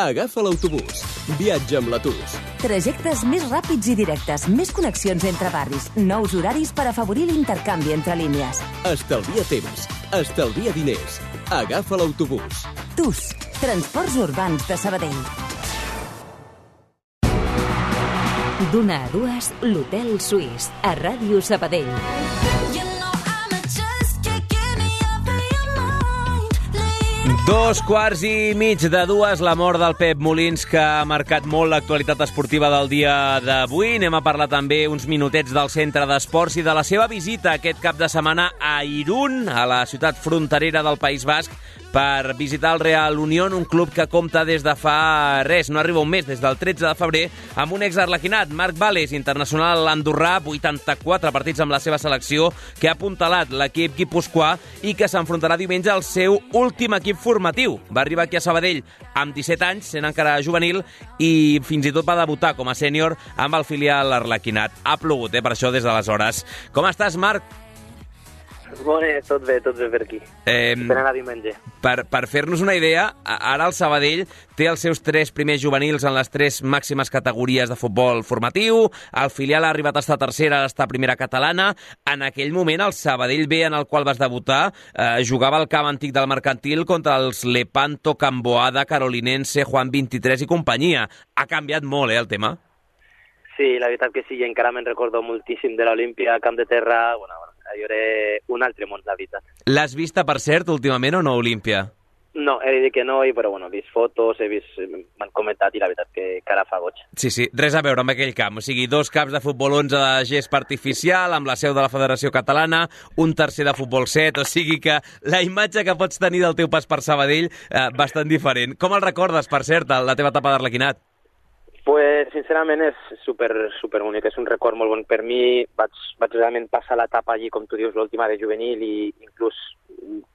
Agafa l'autobús. Viatja amb l'Atus. Trajectes més ràpids i directes, més connexions entre barris, nous horaris per afavorir l'intercanvi entre línies. Estalvia temps. Estalvia diners. Agafa l'autobús. TUS. Transports Urbans de Sabadell. D'una a dues, l'Hotel Suís, a Ràdio Sabadell. Dos quarts i mig de dues, la mort del Pep Molins, que ha marcat molt l'actualitat esportiva del dia d'avui. Anem a parlar també uns minutets del centre d'esports i de la seva visita aquest cap de setmana a Irún, a la ciutat fronterera del País Basc, per visitar el Real Unión, un club que compta des de fa res, no arriba un mes, des del 13 de febrer, amb un exarlequinat, Marc Vales, internacional andorrà, 84 partits amb la seva selecció, que ha apuntalat l'equip guipuscoà i que s'enfrontarà diumenge al seu últim equip formatiu. Va arribar aquí a Sabadell amb 17 anys, sent encara juvenil, i fins i tot va debutar com a sènior amb el filial Arlequinat. Ha plogut, eh, per això, des d'aleshores. Com estàs, Marc? Bones, tot bé, tot bé per aquí. Eh, Esperant a diumenge. per, per fer-nos una idea, ara el Sabadell té els seus tres primers juvenils en les tres màximes categories de futbol formatiu, el filial ha arribat a estar tercera, ara està primera catalana. En aquell moment, el Sabadell B, en el qual vas debutar, eh, jugava al camp antic del mercantil contra els Lepanto, Camboada, Carolinense, Juan 23 i companyia. Ha canviat molt, eh, el tema? Sí, la veritat que sí, i encara me'n recordo moltíssim de l'Olímpia, Camp de Terra, bueno, allò era un altre món, la veritat. L'has vista, per cert, últimament o no, Olímpia? No, he de dir que no, i, però bueno, he vist fotos, he vist, m'han comentat, i la veritat que cara fa goig. Sí, sí, res a veure amb aquell camp. O sigui, dos camps de futbol 11 de gespa artificial, amb la seu de la Federació Catalana, un tercer de futbol 7, o sigui que la imatge que pots tenir del teu pas per Sabadell, eh, bastant diferent. Com el recordes, per cert, la teva etapa d'Arlequinat? Pues, sincerament, és super, super bonic, és un record molt bon per mi. Vaig, vaig realment passar l'etapa allí, com tu dius, l'última de juvenil, i inclús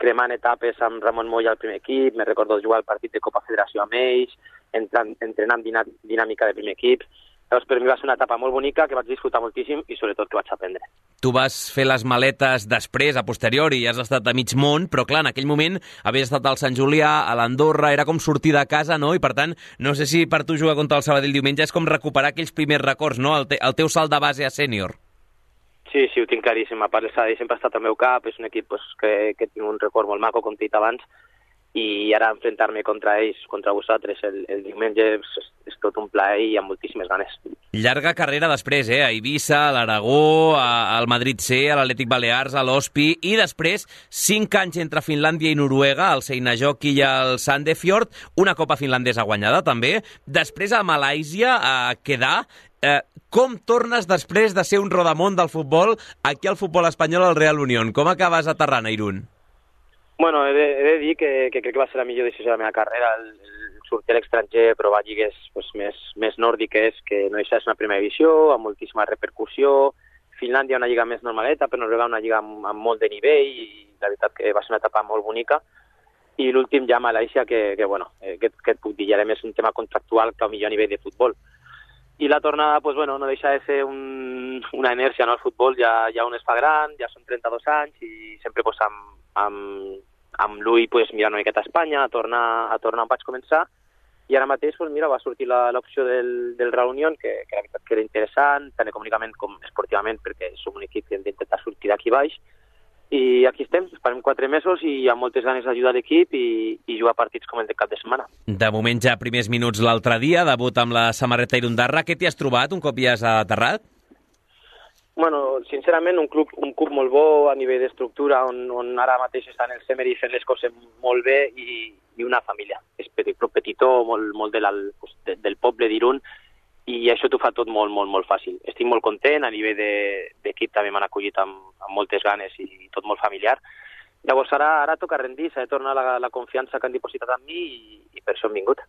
cremant etapes amb Ramon Moya al primer equip, me recordo jugar el partit de Copa Federació amb ells, entrenant dinà, dinàmica de primer equip. Llavors, per mi va ser una etapa molt bonica, que vaig disfrutar moltíssim i sobretot que vaig aprendre. Tu vas fer les maletes després, a posteriori, i has estat a mig món, però clar, en aquell moment havies estat al Sant Julià, a l'Andorra, era com sortir de casa, no? I per tant, no sé si per tu jugar contra el Sabadell diumenge és com recuperar aquells primers records, no? El, te, el teu salt de base a sènior. Sí, sí, ho tinc claríssim. A part, el Sabadell sempre ha estat al meu cap, és un equip pues, que, que tinc un record molt maco, com t'he dit abans, i ara enfrontar-me contra ells, contra vosaltres, el, el diumenge és, és tot un plaer i amb moltíssimes ganes. Llarga carrera després, eh? A Eivissa, a l'Aragó, al Madrid C, a l'Atlètic Balears, a l'Hospi, i després cinc anys entre Finlàndia i Noruega, al Seinäjoki i al Sandefjord, una copa finlandesa guanyada també, després a Malàisia, a Quedar, Eh, com tornes després de ser un rodamont del futbol aquí al futbol espanyol al Real Unión? Com acabes aterrant a Irún? Bueno, he de, he de dir que, que crec que va ser la millor decisió de la meva carrera, el, el sortir a l'estranger, provar lligues pues, més, més nòrdiques, que no ser una primera divisió, amb moltíssima repercussió, Finlàndia una lliga més normaleta, però Noruega una lliga amb, amb molt de nivell, i la veritat que va ser una etapa molt bonica. I l'últim ja Malàisia, que, que bueno, eh, que, que et puc dir, ja més un tema contractual que millor a nivell de futbol. I la tornada, pues, bueno, no deixa de ser un, una inèrcia, no? El futbol ja, ja un es fa gran, ja són 32 anys i sempre pues, amb, amb, amb l'ull pues, mirant una miqueta a Espanya, a tornar, a tornar on vaig començar, i ara mateix pues, mira, va sortir la- l'opció del, del Real Unión, que, que la veritat que era interessant, tant econòmicament com esportivament, perquè som un equip que hem d'intentar sortir d'aquí baix, i aquí estem, esperem quatre mesos i amb moltes ganes d'ajudar l'equip i, i jugar partits com el de cap de setmana. De moment ja primers minuts l'altre dia, debut amb la samarreta Irundarra. Què t'hi has trobat un cop ja has aterrat? Bueno, sincerament, un club, un club molt bo a nivell d'estructura, on, on ara mateix estan els Emery fent les coses molt bé i, i una família. És petit, petitó, molt, molt de la, de, del poble d'Irun, i això t'ho fa tot molt, molt, molt fàcil. Estic molt content, a nivell de- d'equip també m'han acollit amb, amb moltes ganes i tot molt familiar. Llavors ara, ara toca rendir, s'ha de tornar la, la confiança que han dipositat en mi i, i per això hem vingut.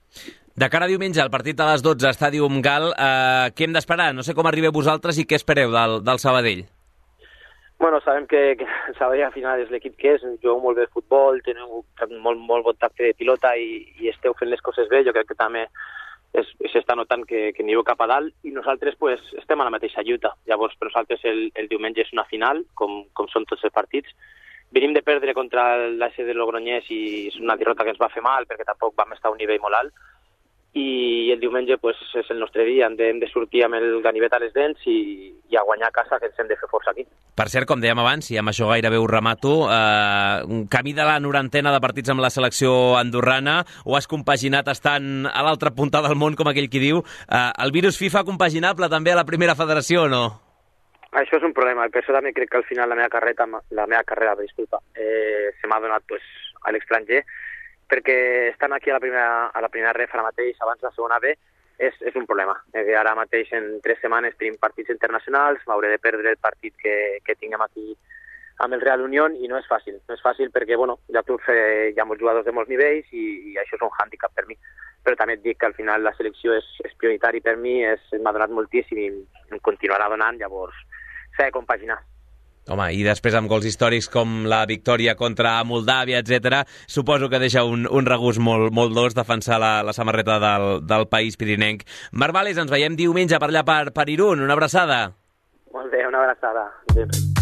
De cara a diumenge, el partit a les 12, Estàdium Gal, eh, què hem d'esperar? No sé com arribeu vosaltres i què espereu del, del Sabadell. Bueno, sabem que, que el Sabadell al final és l'equip que és, jugueu molt bé de futbol, teniu molt, molt bon tacte de pilota i, i esteu fent les coses bé, jo crec que també s'està notant que, que anireu cap a dalt i nosaltres pues, estem a la mateixa lluita. Llavors, per nosaltres el, el diumenge és una final, com, com són tots els partits. Venim de perdre contra l'AS de Logroñés i és una derrota que ens va fer mal perquè tampoc vam estar a un nivell molt alt i el diumenge pues, és el nostre dia, hem de, hem de sortir amb el ganivet a les dents i, i a guanyar a casa que ens hem de fer força aquí. Per cert, com dèiem abans, i amb això gairebé ho remato, eh, un camí de la norantena de partits amb la selecció andorrana, o has compaginat estant a l'altra punta del món, com aquell qui diu, eh, el virus FIFA compaginable també a la primera federació o no? Això és un problema, per això també crec que al final la meva carrera, la meva carrera disculpa, eh, se m'ha donat pues, a l'estranger, perquè estant aquí a la primera, a la primera ref ara mateix, abans de la segona B, és, és un problema. Eh, ara mateix en tres setmanes tenim partits internacionals, m'hauré de perdre el partit que, que tinguem aquí amb el Real Unión i no és fàcil. No és fàcil perquè, bueno, hi ha clubs, hi ha molts jugadors de molts nivells i, i això és un hàndicap per mi. Però també et dic que al final la selecció és, és prioritari per mi, m'ha donat moltíssim i em continuarà donant, llavors s'ha de compaginar. Home, i després amb gols històrics com la victòria contra Moldàvia, etc, suposo que deixa un, un regust molt, molt dolç defensar la, la samarreta del, del país pirinenc. Marc Vales, ens veiem diumenge per allà per, per Irún. Una abraçada. Molt bé, una abraçada. Adéu.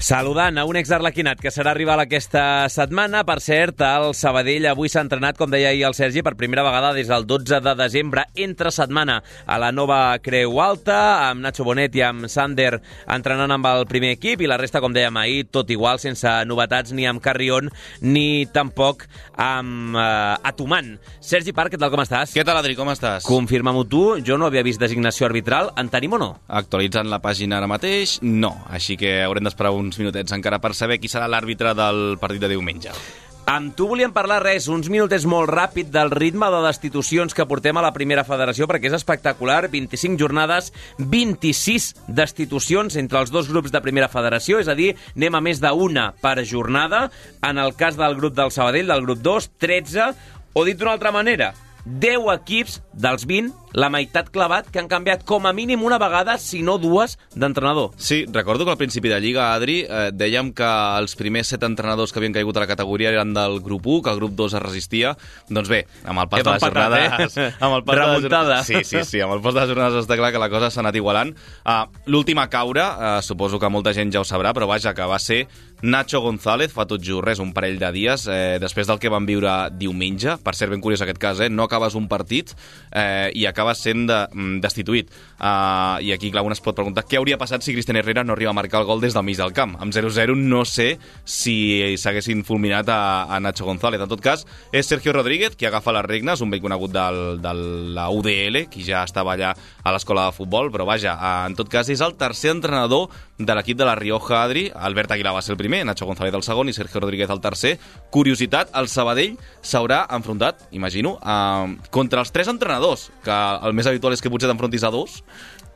Saludant a un exarlequinat que serà rival aquesta setmana. Per cert, el Sabadell avui s'ha entrenat, com deia ahir el Sergi, per primera vegada des del 12 de desembre, entre setmana a la nova Creu Alta, amb Nacho Bonet i amb Sander entrenant amb el primer equip, i la resta, com dèiem ahir, tot igual, sense novetats ni amb Carrion, ni tampoc amb uh, Atuman. Sergi Parc, què tal, com estàs? Què tal, Adri, com estàs? Confirma-m'ho tu, jo no havia vist designació arbitral, en tenim o no? Actualitzant la pàgina ara mateix, no. Així que haurem d'esperar uns minutets encara per saber qui serà l'àrbitre del partit de diumenge. Amb tu volíem parlar res, uns minutets molt ràpid del ritme de destitucions que portem a la primera federació, perquè és espectacular, 25 jornades, 26 destitucions entre els dos grups de primera federació, és a dir, anem a més d'una per jornada, en el cas del grup del Sabadell, del grup 2, 13, o dit d'una altra manera, 10 equips dels 20, la meitat clavat, que han canviat com a mínim una vegada, si no dues, d'entrenador. Sí, recordo que al principi de Lliga, Adri, eh, dèiem que els primers set entrenadors que havien caigut a la categoria eren del grup 1, que el grup 2 es resistia. Doncs bé, amb el pas Hem de les empatat, jornades... eh? Amb el pas de les Remuntada. Sí, sí, sí, amb el pas de les jornades està clar que la cosa s'ha anat igualant. Uh, L'última caure, uh, suposo que molta gent ja ho sabrà, però vaja, que va ser Nacho González, fa tot just res, un parell de dies, eh, després del que van viure diumenge. Per cert, ben curiós aquest cas, eh? No acabes un partit eh, i acabes sent de, mm, destituït. Uh, I aquí, clar, un es pot preguntar què hauria passat si Cristian Herrera no arriba a marcar el gol des del mig del camp. Amb 0-0 no sé si s'haguessin fulminat a, a Nacho González. En tot cas, és Sergio Rodríguez qui agafa les regnes, un vell conegut del, de la UDL, qui ja estava allà a l'escola de futbol, però vaja, en tot cas és el tercer entrenador de l'equip de la Rioja Adri. Albert Aguilar va ser el primer, Nacho González el segon i Sergio Rodríguez el tercer. Curiositat, el Sabadell s'haurà enfrontat, imagino, eh, contra els tres entrenadors, que el més habitual és que potser t'enfrontis a dos.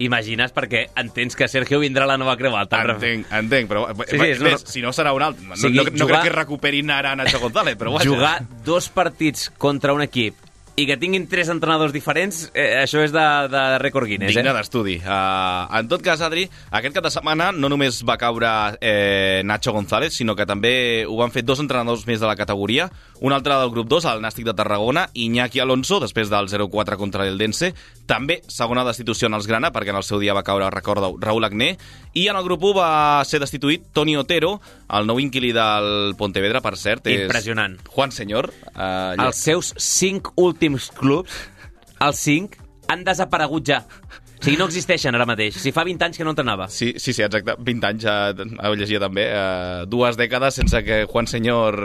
Imagines perquè entens que Sergio vindrà a la nova Creu Alta. Entenc, entenc, però Sí, sí, és una- ves, si no serà un altre. No, sigui, no, no jugar- crec que recuperin ara Nacho González, però vaja. Jugar dos partits contra un equip i que tinguin tres entrenadors diferents, eh, això és de, de rècord Guinness, Digne eh? d'estudi. Uh, en tot cas, Adri, aquest cap de setmana no només va caure eh, Nacho González, sinó que també ho van fer dos entrenadors més de la categoria, un altre del grup 2, el Nàstic de Tarragona, Iñaki Alonso, després del 0-4 contra l'Eldense, també segona destitució en els Grana, perquè en el seu dia va caure, recordo, Raúl Agné, i en el grup 1 va ser destituït Toni Otero, el nou inquilí del Pontevedra, per cert. És Impressionant. Juan Senyor. Uh, Els seus cinc últims clubs, els cinc, han desaparegut ja. O sigui, no existeixen ara mateix. Si fa 20 anys que no entrenava. Sí, sí, sí, exacte. 20 anys, eh, ho llegia també. Eh, dues dècades sense que Juan Senyor...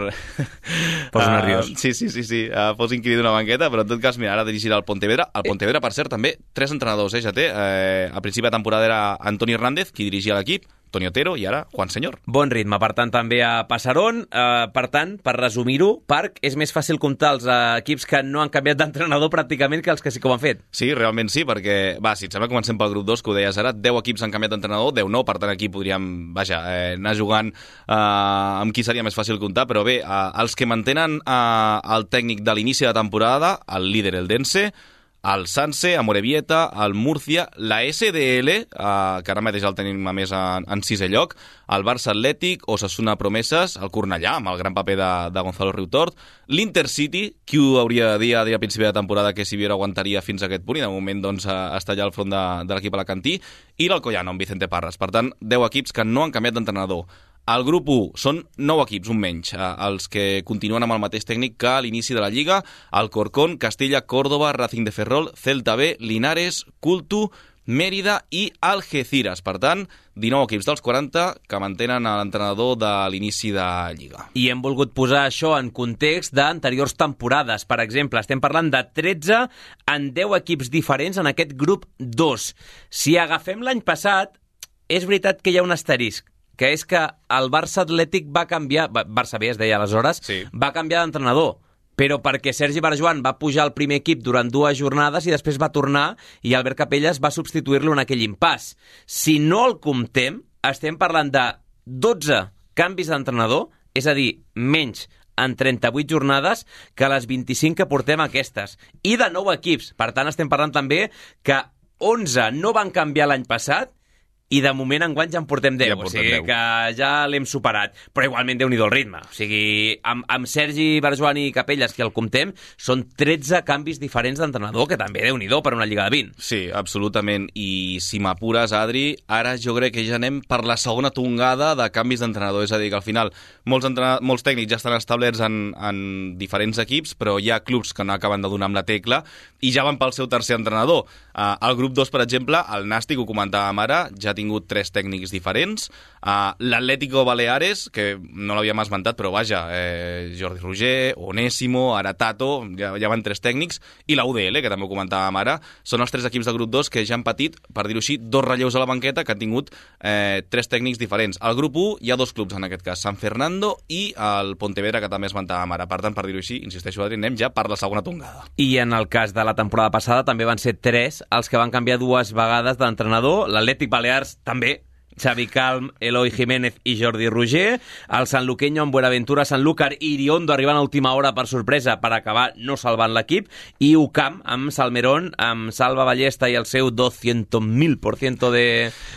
Fos eh, nerviós. Sí, sí, sí, sí eh, fos inquirí d'una banqueta, però en tot cas, mira, ara dirigirà el Pontevedra. El Pontevedra, per cert, també, tres entrenadors, eh, ja té. Eh, a principi de temporada era Antoni Hernández, qui dirigia l'equip, Toni Otero, i ara Juan Senyor. Bon ritme, per tant, també a Passaron. Eh, per tant, per resumir-ho, Parc, és més fàcil comptar els eh, equips que no han canviat d'entrenador pràcticament que els que sí que ho han fet. Sí, realment sí, perquè, va, si et sembla, comencem pel grup 2, que ho deies ara, 10 equips han canviat d'entrenador, 10 no, per tant aquí podríem, vaja, eh, anar jugant eh, amb qui seria més fàcil comptar, però bé, eh, els que mantenen eh, el tècnic de l'inici de temporada, el líder, el Dense, el Sanse, Amorebieta, el Murcia, la SDL, eh, que ara mateix el tenim a més en, en sisè lloc, el Barça Atlètic, Osasuna Promeses, el Cornellà, amb el gran paper de, de Gonzalo Riutort, l'Intercity, qui ho hauria de dir a a principi de temporada que si Viera aguantaria fins a aquest punt, i de moment doncs, eh, està allà al front de, de l'equip alacantí, i l'Alcoyano, amb Vicente Parras. Per tant, 10 equips que no han canviat d'entrenador. El grup 1 són 9 equips, un menys, eh, els que continuen amb el mateix tècnic que a l'inici de la Lliga, el Corcón, Castilla, Córdoba, Racing de Ferrol, Celta B, Linares, Cultu, Mèrida i Algeciras. Per tant, 19 equips dels 40 que mantenen l'entrenador de l'inici de Lliga. I hem volgut posar això en context d'anteriors temporades. Per exemple, estem parlant de 13 en 10 equips diferents en aquest grup 2. Si agafem l'any passat, és veritat que hi ha un asterisc, que és que el Barça Atlètic va canviar, ba- Barça B es deia aleshores, Sí. va canviar d'entrenador però perquè Sergi Barjuan va pujar al primer equip durant dues jornades i després va tornar i Albert Capelles va substituir-lo en aquell impàs. Si no el comptem, estem parlant de 12 canvis d'entrenador, és a dir, menys en 38 jornades que les 25 que portem aquestes. I de 9 equips. Per tant, estem parlant també que 11 no van canviar l'any passat i de moment enguany ja en portem 10, Ja en o portem sigui 10. que ja l'hem superat, però igualment déu nhi el ritme. O sigui, amb, amb Sergi Barjoan i Capelles, que el comptem, són 13 canvis diferents d'entrenador, que també déu nhi per una Lliga de 20. Sí, absolutament. I si m'apures, Adri, ara jo crec que ja anem per la segona tongada de canvis d'entrenador. És a dir, que al final molts, molts tècnics ja estan establerts en, en diferents equips, però hi ha clubs que no acaben de donar amb la tecla i ja van pel seu tercer entrenador. Uh, el grup 2, per exemple, el Nàstic, ho comentàvem ara, ja tingut tres tècnics diferents. Uh, L'Atlético Baleares, que no l'havíem esmentat, però vaja, eh, Jordi Roger, Onésimo, ara Tato, ja, ja van tres tècnics, i la UDL, que també ho comentàvem ara, són els tres equips de grup 2 que ja han patit, per dir-ho així, dos relleus a la banqueta que han tingut eh, tres tècnics diferents. Al grup 1 hi ha dos clubs, en aquest cas, San Fernando i el Pontevedra, que també esmentàvem ara. Per tant, per dir-ho així, insisteixo, Adri, anem ja per la segona tongada. I en el cas de la temporada passada també van ser tres els que van canviar dues vegades d'entrenador. L'Atlètic Balears també, Xavi Calm, Eloi Jiménez i Jordi Roger. El Sanluqueño amb Buenaventura, Sanlúcar i Iriondo arribant a última hora per sorpresa per acabar no salvant l'equip. I UCAM amb Salmerón, amb Salva Ballesta i el seu 200.000% de...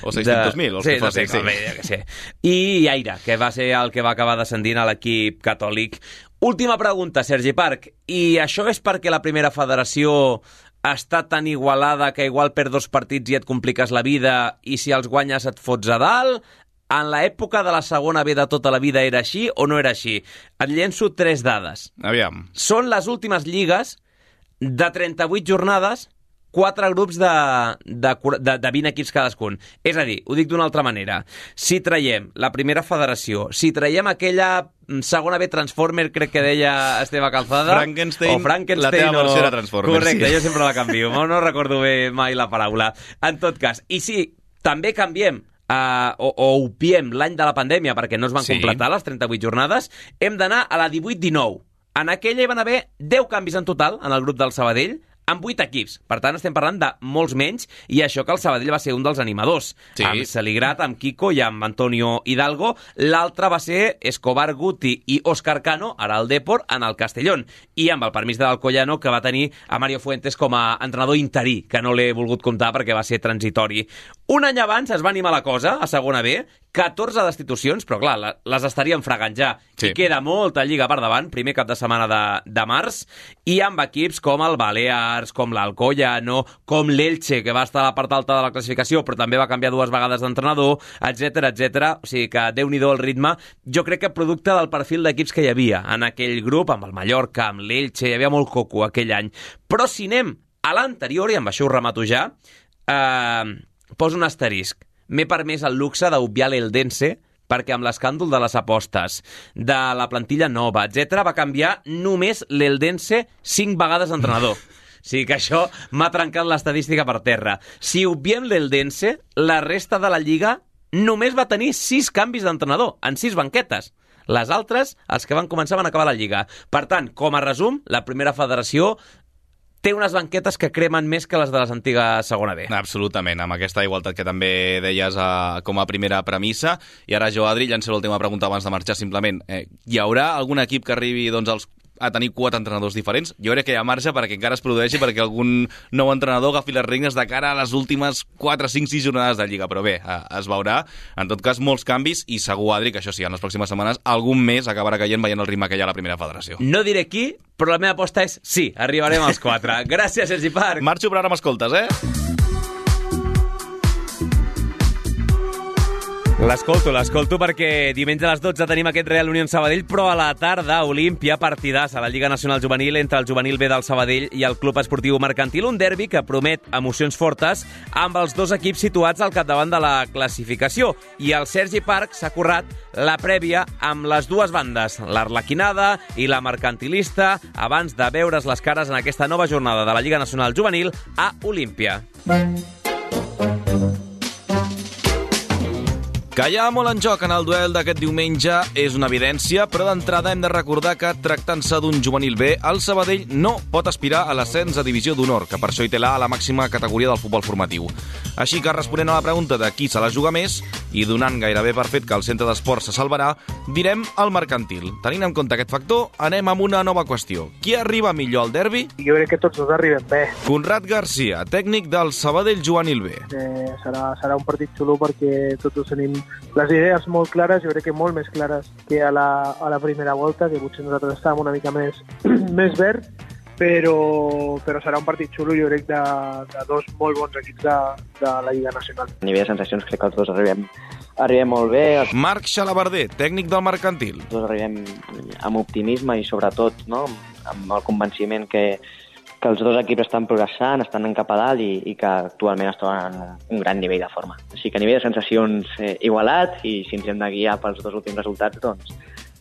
O 600.000, els sí, que no sé, sí. bé, què sé. I Aire, que va ser el que va acabar descendint a l'equip catòlic. Última pregunta, Sergi Parc. I això és perquè la primera federació està tan igualada que igual per dos partits i et compliques la vida i si els guanyes et fots a dalt? En l'època de la segona B de tota la vida era així o no era així? Et llenço tres dades. Aviam. Són les últimes lligues de 38 jornades, quatre grups de, de, de, de 20 equips cadascun. És a dir, ho dic d'una altra manera, si traiem la primera federació, si traiem aquella mm, segona B Transformer, crec que deia Esteve Calzada, Frankenstein, o Frankenstein, la teva o... versió era Transformer, Correcte, sí. jo sempre la canvio, no, no recordo bé mai la paraula. En tot cas, i si també canviem uh, o, o opiem l'any de la pandèmia perquè no es van Sí. completar les 38 jornades, hem d'anar a la 18-19. En aquella hi van haver 10 canvis en total en el grup del Sabadell, amb 8 equips. Per tant, estem parlant de molts menys, i això que el Sabadell va ser un dels animadors. Sí. Amb Saligrat, amb Kiko i amb Antonio Hidalgo. L'altre va ser Escobar Guti i Òscar Cano, ara al Depor, en el Castellón. I amb el permís de l'Alcoyano, que va tenir a Mario Fuentes com a entrenador interí, que no l'he volgut comptar perquè va ser transitori. Un any abans es va animar la cosa, a segona B, 14 destitucions, però clar, la- les estaríem fregant ja. Sí. I queda molta lliga per davant, primer cap de setmana de, de març, i amb equips com el Balears, com l'Alcoyano, com l'Elche, que va estar a la part alta de la classificació, però també va canviar dues vegades d'entrenador, etc etc. O sigui que déu nhi el ritme. Jo crec que producte del perfil d'equips que hi havia en aquell grup, amb el Mallorca, amb l'Elche, hi havia molt coco aquell any. Però si anem a l'anterior, i amb això ho remato ja, eh, poso un asterisc. M'he permès el luxe d'obviar l'Eldense perquè amb l'escàndol de les apostes, de la plantilla nova, etc va canviar només l'Eldense cinc vegades d'entrenador. O sigui que això m'ha trencat l'estadística per terra. Si obviem l'Eldense, la resta de la Lliga només va tenir sis canvis d'entrenador, en sis banquetes. Les altres, els que van començar, van acabar la Lliga. Per tant, com a resum, la primera federació té unes banquetes que cremen més que les de les antigues segona B. Absolutament, amb aquesta igualtat que també deies a, com a primera premissa. I ara jo, Adri, llanço l'última pregunta abans de marxar, simplement. Eh, hi haurà algun equip que arribi doncs, als a tenir quatre entrenadors diferents. Jo crec que hi ha marge perquè encara es produeixi perquè algun nou entrenador agafi les regnes de cara a les últimes 4, 5, 6 jornades de Lliga. Però bé, eh, es veurà. En tot cas, molts canvis i segur, Adri, que això sí, en les pròximes setmanes algun mes acabarà caient veient el ritme que hi ha a la primera federació. No diré qui, però la meva aposta és sí, arribarem als quatre. Gràcies, Sergi Parc. Marxo, però ara m'escoltes, eh? L'escolto, l'escolto perquè diumenge a les 12 tenim aquest Real Unión Sabadell, però a la tarda Olímpia partidàs a la Lliga Nacional Juvenil entre el juvenil B del Sabadell i el Club Esportiu Mercantil, un derbi que promet emocions fortes amb els dos equips situats al capdavant de la classificació. I el Sergi Parc s'ha currat la prèvia amb les dues bandes, l'Arlequinada i la Mercantilista, abans de veure's les cares en aquesta nova jornada de la Lliga Nacional Juvenil a Olímpia. Que hi ha molt en joc en el duel d'aquest diumenge és una evidència, però d'entrada hem de recordar que, tractant-se d'un juvenil B, el Sabadell no pot aspirar a l'ascens a Divisió d'Honor, que per això hi té la a la màxima categoria del futbol formatiu. Així que, responent a la pregunta de qui se la juga més, i donant gairebé per fet que el centre d'esport se salvarà, direm el mercantil. Tenint en compte aquest factor, anem amb una nova qüestió. Qui arriba millor al derbi? Jo crec que tots dos arribem bé. Conrad Garcia, tècnic del Sabadell Juvenil B. Eh, serà, serà un partit xulo perquè tots dos tenim les idees molt clares, jo crec que molt més clares que a la, a la primera volta, que potser nosaltres estàvem una mica més, més verd, però, però serà un partit xulo, jo crec, de, de dos molt bons equips de, de la Lliga Nacional. A nivell de sensacions crec que els dos arribem, arribem molt bé. Marc Xalabarder, tècnic del mercantil. Els dos arribem amb optimisme i sobretot no, amb el convenciment que, que els dos equips estan progressant, estan en cap a dalt i, i que actualment es troben en un gran nivell de forma. Així que a nivell de sensacions eh, igualat i si ens hem de guiar pels dos últims resultats, doncs,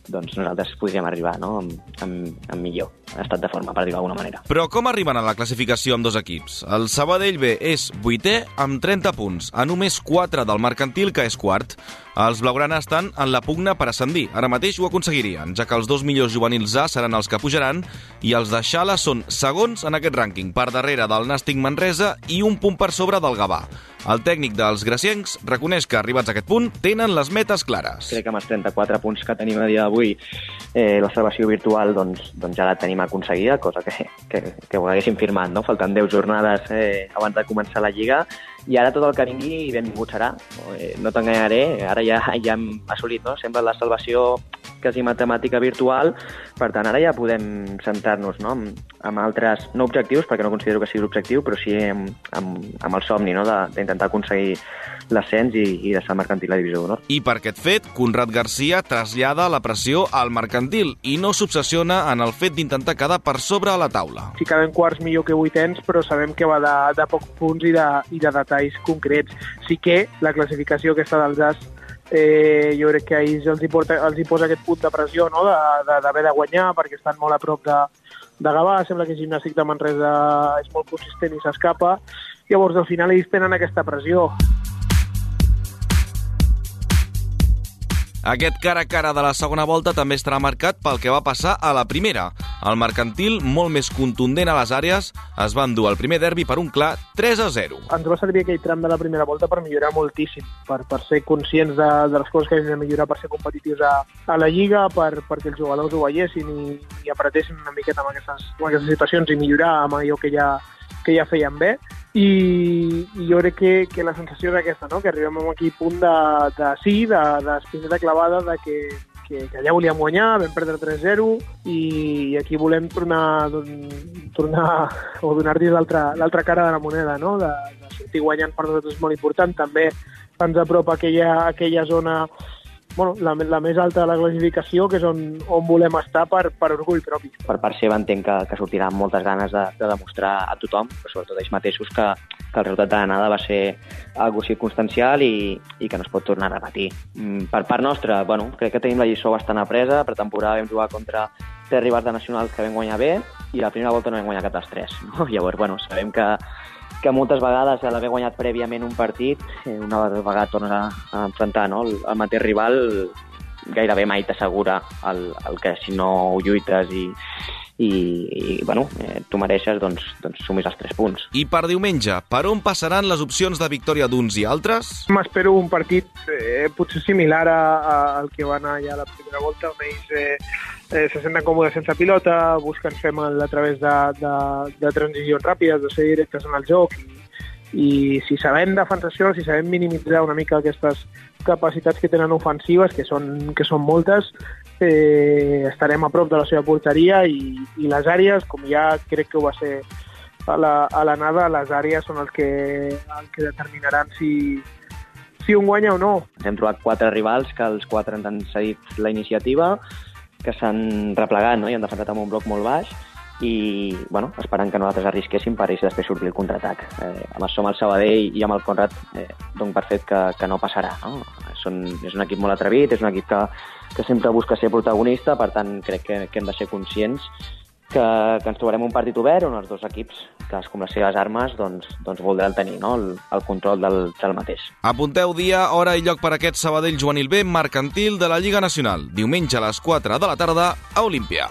doncs nosaltres podríem arribar no? amb, amb, amb millor estat de forma, per dir-ho d'alguna manera. Però com arriben a la classificació amb dos equips? El Sabadell B és vuitè amb 30 punts, a només 4 del mercantil, que és quart. Els blaugrana estan en la pugna per ascendir. Ara mateix ho aconseguirien, ja que els dos millors juvenils A seran els que pujaran i els de Xala són segons en aquest rànquing, per darrere del Nàstic Manresa i un punt per sobre del Gavà. El tècnic dels graciencs reconeix que, arribats a aquest punt, tenen les metes clares. Crec que amb els 34 punts que tenim a dia d'avui, eh, la salvació virtual doncs, doncs ja la tenim aconseguida, cosa que, que, que ho haguéssim firmat, no? Faltant 10 jornades eh, abans de començar la Lliga, i ara tot el que vingui benvingut serà. Eh, no t'enganyaré, ara ja, ja hem assolit, no? Sembla la salvació quasi matemàtica virtual, per tant, ara ja podem centrar-nos no? amb, amb altres, no objectius, perquè no considero que sigui l'objectiu, però sí amb, amb, amb el somni no? d'intentar aconseguir l'ascens i, i deixar el mercantil a divisió d'honor. I per aquest fet, Conrad Garcia trasllada la pressió al mercantil i no s'obsessiona en el fet d'intentar quedar per sobre a la taula. Si quedem quarts millor que vuitens, però sabem que va de, de pocs punts i de, i de detalls concrets. Sí que la classificació aquesta dels AS eh, jo crec que a ells els hi, porta, els hi posa aquest punt de pressió no? d'haver de, de guanyar perquè estan molt a prop de, de Gavà, sembla que el gimnàstic de Manresa és molt consistent i s'escapa, llavors al final ells tenen aquesta pressió. Aquest cara a cara de la segona volta també estarà marcat pel que va passar a la primera. El mercantil, molt més contundent a les àrees, es va endur el primer derbi per un clar 3 a 0. Ens va servir aquell tram de la primera volta per millorar moltíssim, per, per ser conscients de, de les coses que hem de millorar per ser competitius a, a la Lliga, per, perquè els jugadors ho veiessin i, i apretessin una miqueta amb aquestes, amb aquestes situacions i millorar amb allò que ja, que ja feien bé i, i jo crec que, que la sensació és aquesta, no? que arribem a aquí punt de, de sí, de, de clavada de que, que, que allà volíem guanyar, vam perdre 3-0 i aquí volem tornar, tornar o donar-li l'altra cara de la moneda, no? de, de sortir guanyant per nosaltres és molt important, també ens apropa aquella, aquella zona bueno, la, la més alta de la classificació, que és on, on volem estar per, per orgull propi. Per part seva entenc que, que sortirà amb moltes ganes de, de demostrar a tothom, però sobretot ells mateixos, que, que el resultat de l'anada va ser algo circumstancial i, i que no es pot tornar a repetir. Mm, per part nostra, bueno, crec que tenim la lliçó bastant apresa, per temporada vam jugar contra tres rivals de nacionals que vam guanyar bé i la primera volta no vam guanyar cap dels tres. No? Llavors, bueno, sabem que, que moltes vegades a l'haver guanyat prèviament un partit, eh, una vegada tornes a, a enfrontar no? el, el mateix rival, gairebé mai t'assegura el, el que si no ho lluites i, i, i bueno, eh, tu mereixes, doncs, doncs sumis els tres punts. I per diumenge, per on passaran les opcions de victòria d'uns i altres? M'espero un partit eh, potser similar a, a, al que va anar ja la primera volta, on ells eh, eh, se senten còmodes sense pilota, busquen fer mal a través de, de, de transicions ràpides, de ser directes en el joc i, i si sabem defensació, si sabem minimitzar una mica aquestes capacitats que tenen ofensives, que són, que són moltes, eh, estarem a prop de la seva porteria i, i les àrees, com ja crec que ho va ser a l'anada, la, les àrees són el que, el que determinaran si, si un guanya o no. Hem trobat quatre rivals que els quatre han cedit la iniciativa, que s'han replegat no? i han defensat amb un bloc molt baix i bueno, esperant que nosaltres arrisquéssim per ells després sortir el contraatac. Eh, amb som el Sabadell i amb el Conrad eh, dono per fet que, que no passarà. No? Són, és un equip molt atrevit, és un equip que, que sempre busca ser protagonista, per tant crec que, que hem de ser conscients que, que ens trobarem un partit obert on els dos equips, cadascú amb les seves armes, doncs, doncs voldran tenir no? el, el control del, del mateix. Apunteu dia, hora i lloc per aquest Sabadell Juvenil B mercantil de la Lliga Nacional. Diumenge a les 4 de la tarda a Olímpia.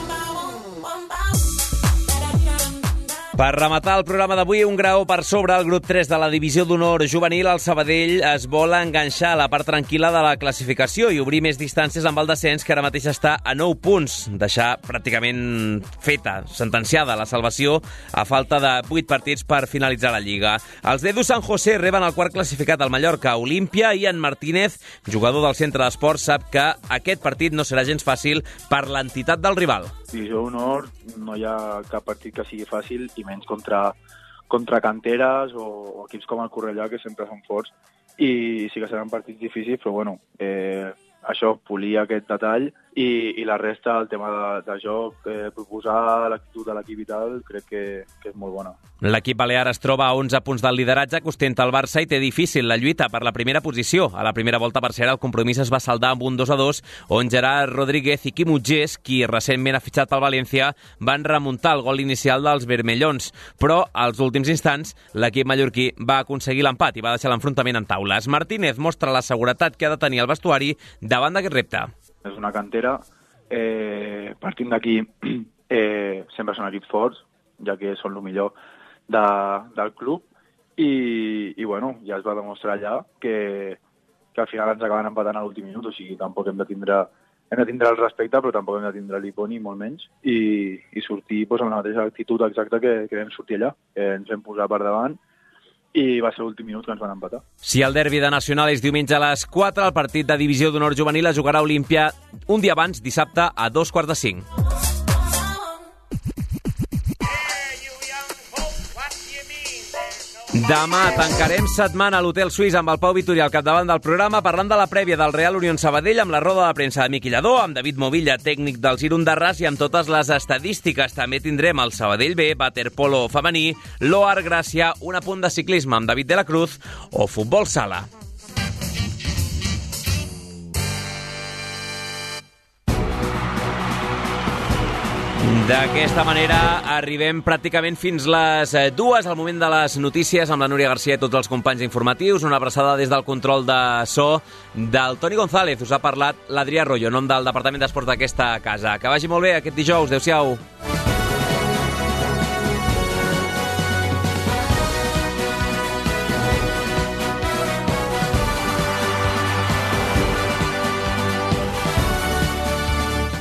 Per rematar el programa d'avui, un grau per sobre el grup 3 de la divisió d'honor juvenil, el Sabadell es vol enganxar a la part tranquil·la de la classificació i obrir més distàncies amb el descens, que ara mateix està a 9 punts, deixar pràcticament feta, sentenciada la salvació a falta de 8 partits per finalitzar la Lliga. Els d'Edu San José reben el quart classificat al Mallorca, Olímpia, i en Martínez, jugador del centre d'esports, sap que aquest partit no serà gens fàcil per l'entitat del rival. Divisió d'honor no hi ha cap partit que sigui fàcil i menys contra, contra canteres o, o equips com el Correllà, que sempre són forts, i sí que seran partits difícils, però bueno, eh, això, polir aquest detall i, i la resta, el tema de, de joc, eh, proposar l'actitud de l'equip i tal, crec que, que és molt bona. L'equip balear es troba a 11 punts del lideratge que ostenta el Barça i té difícil la lluita per la primera posició. A la primera volta, per cert, el compromís es va saldar amb un 2 a 2, on Gerard Rodríguez i Quim Utgés, qui recentment ha fitxat pel València, van remuntar el gol inicial dels vermellons. Però, als últims instants, l'equip mallorquí va aconseguir l'empat i va deixar l'enfrontament en taules. Martínez mostra la seguretat que ha de tenir el vestuari davant d'aquest repte. És una cantera, eh, partint d'aquí, eh, sempre són equips forts, ja que són el millor de, del club, i, i bueno, ja es va demostrar allà que, que al final ens acaben empatant a l'últim minut, o sigui, tampoc hem de tindre hem de tindre el respecte, però tampoc hem de tindre l'hipo ni molt menys, i, i sortir pues, amb la mateixa actitud exacta que, que vam sortir allà. Eh, ens vam posar per davant, i va ser l'últim minut que ens van empatar. Si el derbi de Nacional és diumenge a les 4, el partit de divisió d'honor juvenil es jugarà a Olímpia un dia abans, dissabte, a dos quarts de cinc. Demà tancarem setmana a l'Hotel Suís amb el Pau Vitori al capdavant del programa parlant de la prèvia del Real Unión Sabadell amb la roda de premsa de Miqui Lladó, amb David Movilla, tècnic del Girondàs i amb totes les estadístiques. També tindrem el Sabadell B, waterpolo femení, l'Oar Gràcia, un apunt de ciclisme amb David de la Cruz o futbol sala. D'aquesta manera arribem pràcticament fins les eh, dues, al moment de les notícies, amb la Núria Garcia i tots els companys informatius. Una abraçada des del control de so del Toni González. Us ha parlat l'Adrià Arroyo, nom del Departament d'Esports d'aquesta casa. Que vagi molt bé aquest dijous. Adéu-siau.